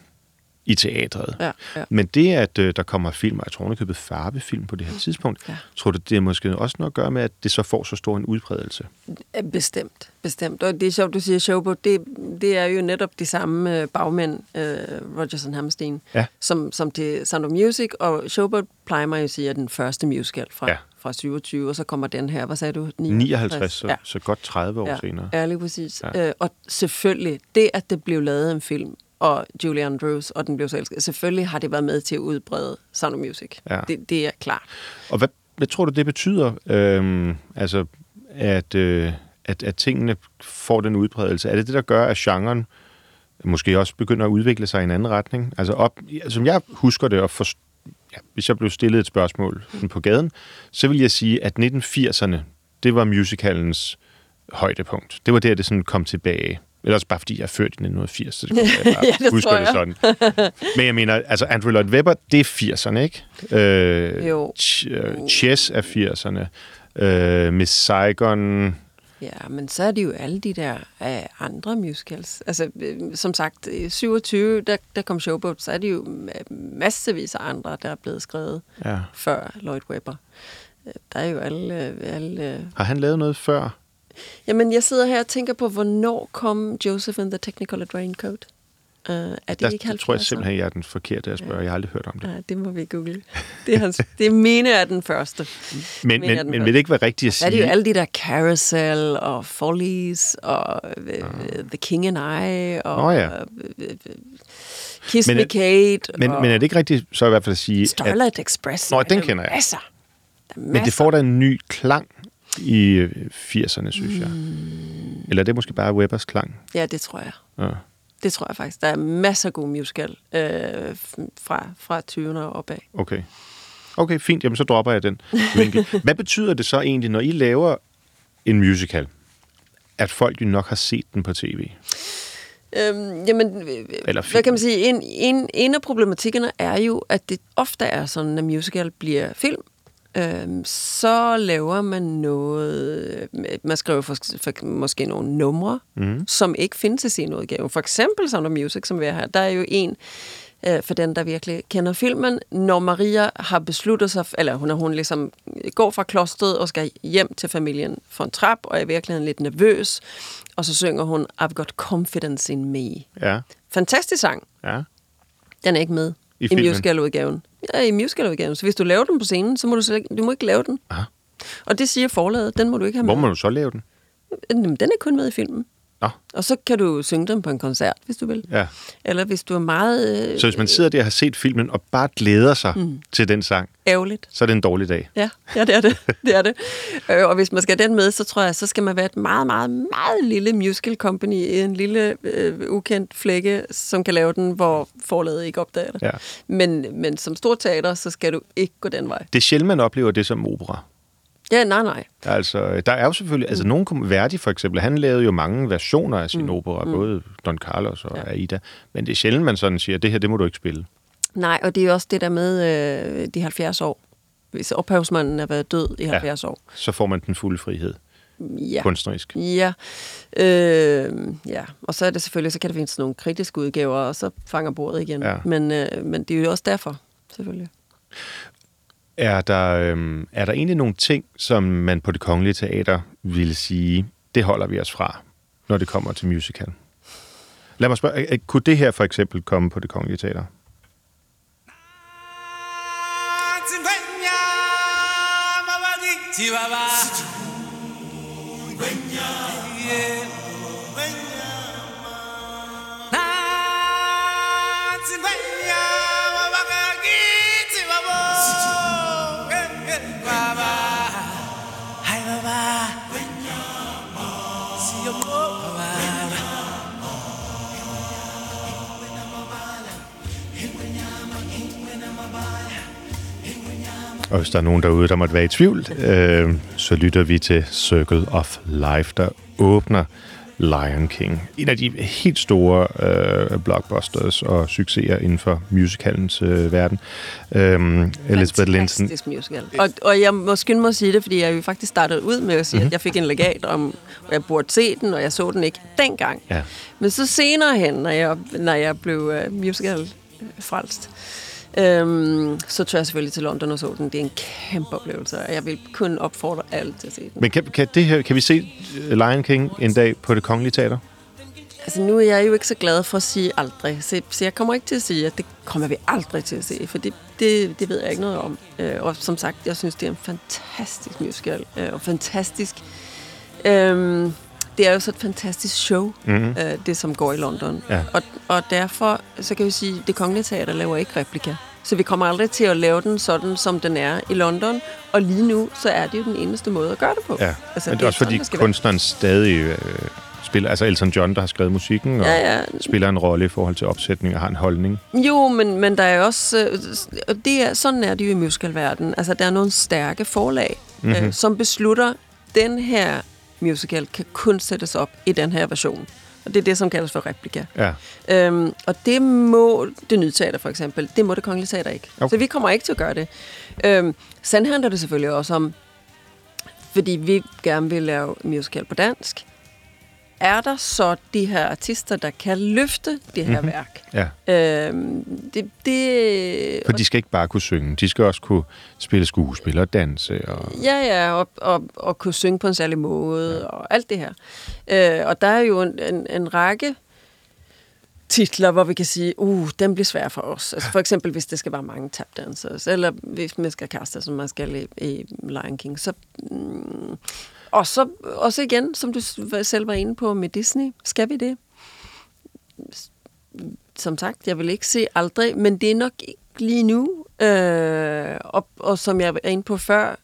i teatret. Ja, ja. Men det, at øh, der kommer film, og jeg tror, købet farbefilm på det her tidspunkt, Ja. tror du, det er måske også noget at gøre med, at det så får så stor en udbredelse? Bestemt, bestemt. Og det er sjovt, du siger Showboat. Det, det er jo netop de samme øh, bagmænd, øh, Rogers og Hammerstein, Ja. som, som til Sound of Music. Og Showboat plejer man jo at sige er den første musical fra, Ja. Fra 27, og så kommer den her, hvad sagde du? 59, så, Ja. så godt 30 år ja. senere. Ja, lige præcis. Ja. Øh, og selvfølgelig, det at det blev lavet en film, og Julie Andrews, og den blev så elsket, selvfølgelig har det været med til at udbrede Sound of Music. Ja. Det, det er klart. Og hvad, hvad tror du, det betyder, øhm, altså, at, øh, at, at tingene får den udbredelse? Er det det, der gør, at genren måske også begynder at udvikle sig i en anden retning? Altså, op, som jeg husker det, og for, hvis jeg blev stillet et spørgsmål på gaden, så vil jeg sige, at 1980'erne, det var musicalens højdepunkt. Det var der, det sådan kom tilbage. Ellers bare fordi jeg er født i 1980, så det jeg bare Ja, det husker det sådan. Men jeg mener, altså Andrew Lloyd Webber, det er 80'erne, ikke? Øh, Jo. Ch- øh, Chess er 80'erne. Øh, Miss Saigon... Ja, men så er det jo alle de der øh, andre musicals. Altså, øh, som sagt, i 27, der, der kom Showboat, så er det jo ma- massevis af andre, der er blevet skrevet Ja. før Lloyd Webber. Øh, Der er jo alle... øh, alle øh. Har han lavet noget før? Jamen, jeg sidder her og tænker på, hvornår kom Joseph and the Technicolor Raincoat? Uh, er det Der, ikke der tror jeg 70'erne? simpelthen, jeg er den forkerte at spørge. Jeg har aldrig hørt om det. Ja, det må vi google. Det er, hans, det mener jeg er den første. Men, men, den men første. vil det ikke være rigtigt at Så er sige... det jo alle de der Carousel og Follies og uh, The King and I og Nå ja. uh, Kiss Men Me Kate men, og men er det ikke rigtigt så i hvert fald at sige, at, Starlight Express. Nå, den jo kender jeg. Masser. Der er men det masser. får da en ny klang i øh, 80'erne, synes jeg. Mm. Eller er det måske bare Webbers klang? Ja, det tror jeg. Ja. Det tror jeg faktisk. Der er masser af god musical øh, fra, fra 20'erne og opad. Okay. Okay, fint. Jamen, så dropper jeg den vinkel. Hvad betyder det så egentlig, når I laver en musical, at folk jo nok har set den på tv? Øhm, jamen, Eller hvad kan man sige? En, en, en af problematikkerne er jo, at det ofte er sådan, når musical bliver film, øhm, så laver man noget, øh, man skriver for, for, måske nogle numre, mm. som ikke findes i sin udgave. For eksempel Sound of Music, som vi er her, der er jo en, øh, for den, der virkelig kender filmen, når Maria har besluttet sig, eller hun, hun ligesom går fra klostret og skal hjem til familien for en trap, og er i virkeligheden lidt nervøs, og så synger hun I've got confidence in me. Ja, Fantastisk sang. ja. Den er ikke med I i, musicaludgaven. I musicaludgaven. Så hvis du laver den på scenen, så må du, slet ikke, du må ikke lave den. Aha. Og det siger forlaget, den må du ikke have Hvor med. må du så lave den? Jamen, Den er kun med i filmen. Nå, Og så kan du synge den på en koncert, hvis du vil. ja. Eller hvis du er meget øh, Så hvis man sidder der og har set filmen og bare glæder sig mm. til den sang, ærgerligt. så er det en dårlig dag. Ja, ja, det er det. det, er det. Øh, og hvis man skal den med, så tror jeg, så skal man være et meget, meget, meget lille musical company i en lille øh, ukendt flække, som kan lave den, hvor forlaget ikke opdager det. Ja. Men, men som stor teater, så skal du ikke gå den vej. Det er sjældent, man oplever det som opera. Ja, nej, nej. Altså, der er jo selvfølgelig, altså nogen, kom- Verdi for eksempel, han lavede jo mange versioner af sin mm. opera, både Don Carlos og ja. Ja. Aida, men det er sjældent, man sådan siger, det her, det må du ikke spille. Nej, og det er også det der med øh, de 70 år. Hvis ophavsmanden har været død i 70 år. Så får man den fulde frihed, Ja. kunstnerisk. Ja. Øh, ja, og så er det selvfølgelig, så kan der findes nogle kritiske udgaver, og så fanger bordet igen. Ja. Men, øh, men det er jo også derfor, selvfølgelig. Er der, øhm, er der egentlig nogle ting, som man på det kongelige teater ville sige, det holder vi os fra, når det kommer til musical? Lad mig spørge, øh, kunne det her for eksempel komme på det kongelige teater? Og hvis der er nogen derude, der måtte være i tvivl, øh, så lytter vi til Circle of Life, der åbner Lion King. En af de helt store øh, blockbusters og succeser inden for musicalens øh, verden. Øh, Elizabeth. Fantastisk musical. Og, og jeg må mig at sige det, fordi jeg jo faktisk startede ud med at sige, Mhm. mm-hmm. at jeg fik en legat om, og jeg burde se den, og jeg så den ikke dengang. Ja. Men så senere hen, når jeg, når jeg blev uh, musical øh, frelst, øhm, så tog jeg selvfølgelig til London og så den. Det er en kæmpe oplevelse, og jeg vil kun opfordre alle til at se den. Men kan, kan, det her, kan vi se øh, Lion King en dag på det kongelige teater? Altså, nu er jeg jo ikke så glad for at sige aldrig, så, så jeg kommer ikke til at sige, at det kommer vi aldrig til at se, for det, det, det ved jeg ikke noget om. Øh, og som sagt, jeg synes, det er en fantastisk musical, øh, og fantastisk... Øh, det er jo så et fantastisk show, mm-hmm. øh, det som går i London. Ja. Og, og derfor, så kan vi sige, at det kongelige teater laver ikke replika. Så vi kommer aldrig til at lave den sådan, som den er i London. Og lige nu, så er det jo den eneste måde at gøre det på. Ja, altså, men det er også sådan, fordi skal være. kunstneren stadig øh, spiller, altså Elton John, der har skrevet musikken, og Ja, ja. spiller en rolle i forhold til opsætning og har en holdning. Jo, men, men der er også... øh, Og det er, sådan er det jo i musicalverdenen. Altså, der er nogle stærke forlag, Mhm. mm-hmm. øh, som beslutter, den her musical kan kun sættes op i den her version. Og det er det, som kaldes for replika. Ja. Øhm, og det må det nye teater for eksempel, det må det kongelige teater ikke. Okay. Så vi kommer ikke til at gøre det. Øhm, sådan handler det selvfølgelig også om, fordi vi gerne vil lave musical på dansk, er der så de her artister, der kan løfte det her mm-hmm. værk? ja. Øhm, det, det, For de skal ikke bare kunne synge, de skal også kunne spille skuespil og danse. Og... Ja, ja, og, og, og kunne synge på en særlig måde, ja. og alt det her. Øh, og der er jo en, en, en række titler, hvor vi kan sige, uh, den bliver svær for os. Altså for eksempel, hvis det skal være mange tap dancers, eller hvis man skal kaste, som man skal i, i Lion King. Så, mm, og så også igen, som du selv var inde på med Disney, skal vi det? Som sagt, jeg vil ikke se aldrig, men det er nok ikke lige nu. Øh, og, og som jeg var inde på før,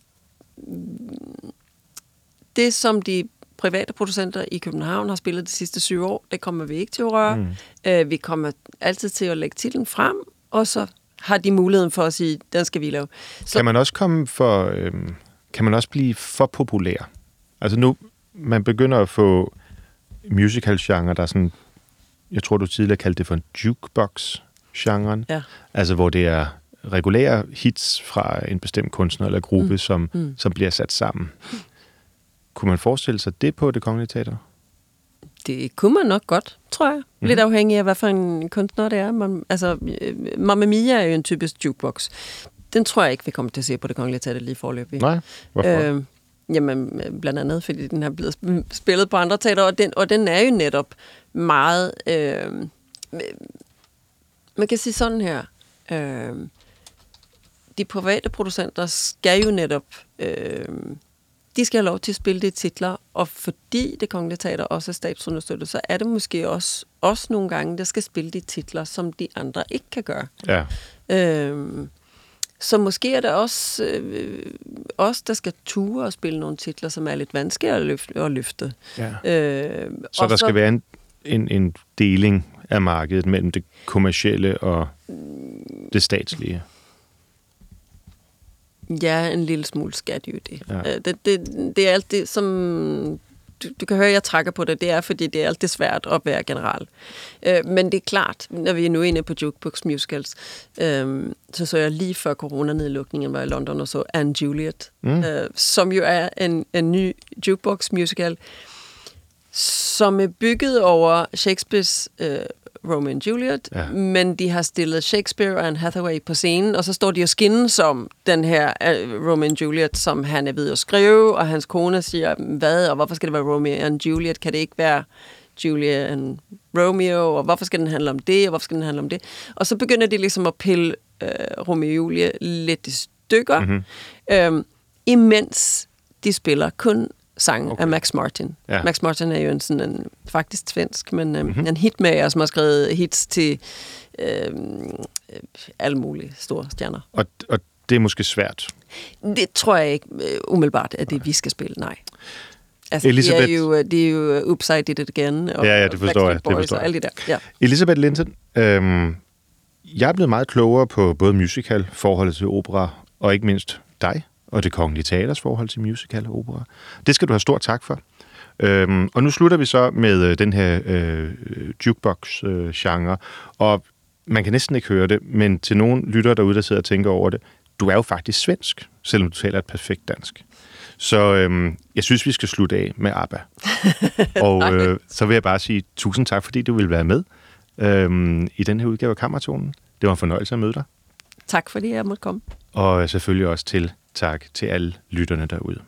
det som de private producenter i København har spillet de sidste syv år, det kommer vi ikke til at røre. Mm. Øh, vi kommer altid til at lægge titlen frem, og så har de muligheden for at sige, den skal vi lave. Så Kan man også komme for, øhm, kan man også blive for populær? Altså nu, man begynder at få musical-genre, der er sådan, jeg tror du tidligere kaldte det for en jukebox-genren. Ja. Altså hvor det er regulære hits fra en bestemt kunstner eller gruppe, mm. Som, mm. som bliver sat sammen. Kunne man forestille sig det på det kongelige teater? det kunne man nok godt, tror jeg. Mhm. Lidt afhængig af, hvad for en kunstner det er. Man, altså, øh, Mamma Mia er jo en typisk jukebox. Den tror jeg ikke, vi kommer til at se på det kongelige teater lige forløbig. Nej, hvorfor? Øh, jamen, øh, blandt andet, fordi den har blevet sp- spillet på andre teater, og den, og den er jo netop meget... Øh, man kan sige sådan her. Øh, de private producenter skal jo netop... Øh, de skal have lov til at spille det titler, og fordi det kongelige teater også er statsunderstøttet, så er det måske også, også nogle gange, der skal spille de titler, som de andre ikke kan gøre. ja. Øhm, så måske er det også øh, os, der skal ture og spille nogle titler, som er lidt vanskeligere at løfte. At løfte. ja. Øh, Så der skal være en, en, en deling af markedet mellem det kommercielle og det statslige. Ja, en lille smule skal det jo det. Ja. Ja. Det, det. Det er alt det, som... Du, du kan høre, at jeg trækker på det. Det er, fordi det er altid svært at være general. Øh, men det er klart, når vi er nu inde på Jukebox Musicals, øh, så så jeg lige før coronanedlukningen var i London og så Anne Juliet, mm. øh, som jo er en, en ny Jukebox Musical, som er bygget over Shakespeares øh, Romeo and Juliet, Ja. men de har stillet Shakespeare og Anne Hathaway på scenen, og så står de og skinner som den her øh, Romeo and Juliet, som han er ved at skrive, og hans kone siger, hvad, og hvorfor skal det være Romeo and Juliet? Kan det ikke være Julia and Romeo, og hvorfor skal den handle om det, og hvorfor skal den handle om det? Og så begynder de ligesom at pille øh, Romeo og Julie lidt i stykker, mm-hmm. øhm, imens de spiller kun sang okay. af Max Martin. Ja. Max Martin er jo en sådan en, faktisk svensk, men øhm, mm-hmm. en hitmager, som har skrevet hits til øh, alle mulige store stjerner. Og, og det er måske svært. Det tror jeg ikke øh, umiddelbart, at det vi skal spille, nej. Altså, Elisabeth- det er jo, øh, det er jo Oops, I Did It Again, og, Ja, ja, det og forstår jeg, det forstår og jeg. alle de der. Ja. Elisabeth Linton, øhm, jeg er blevet meget klogere på både musical, forholdet til opera, og ikke mindst dig og det kongelige teaters forhold til musical og opera. Det skal du have stor tak for. Øhm, og nu slutter vi så med øh, den her øh, jukebox-genre, og man kan næsten ikke høre det, men til nogle lyttere derude, der sidder og tænker over det, du er jo faktisk svensk, selvom du taler et perfekt dansk. Så øhm, jeg synes, vi skal slutte af med ABBA. og øh, så vil jeg bare sige tusind tak, fordi du vil være med øhm, i den her udgave af Kammertonen. Det var en fornøjelse at møde dig. Tak fordi jeg måtte komme. Og selvfølgelig også til tak til alle lytterne derude.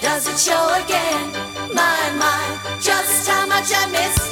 Does it show again? My, my, just how much I missed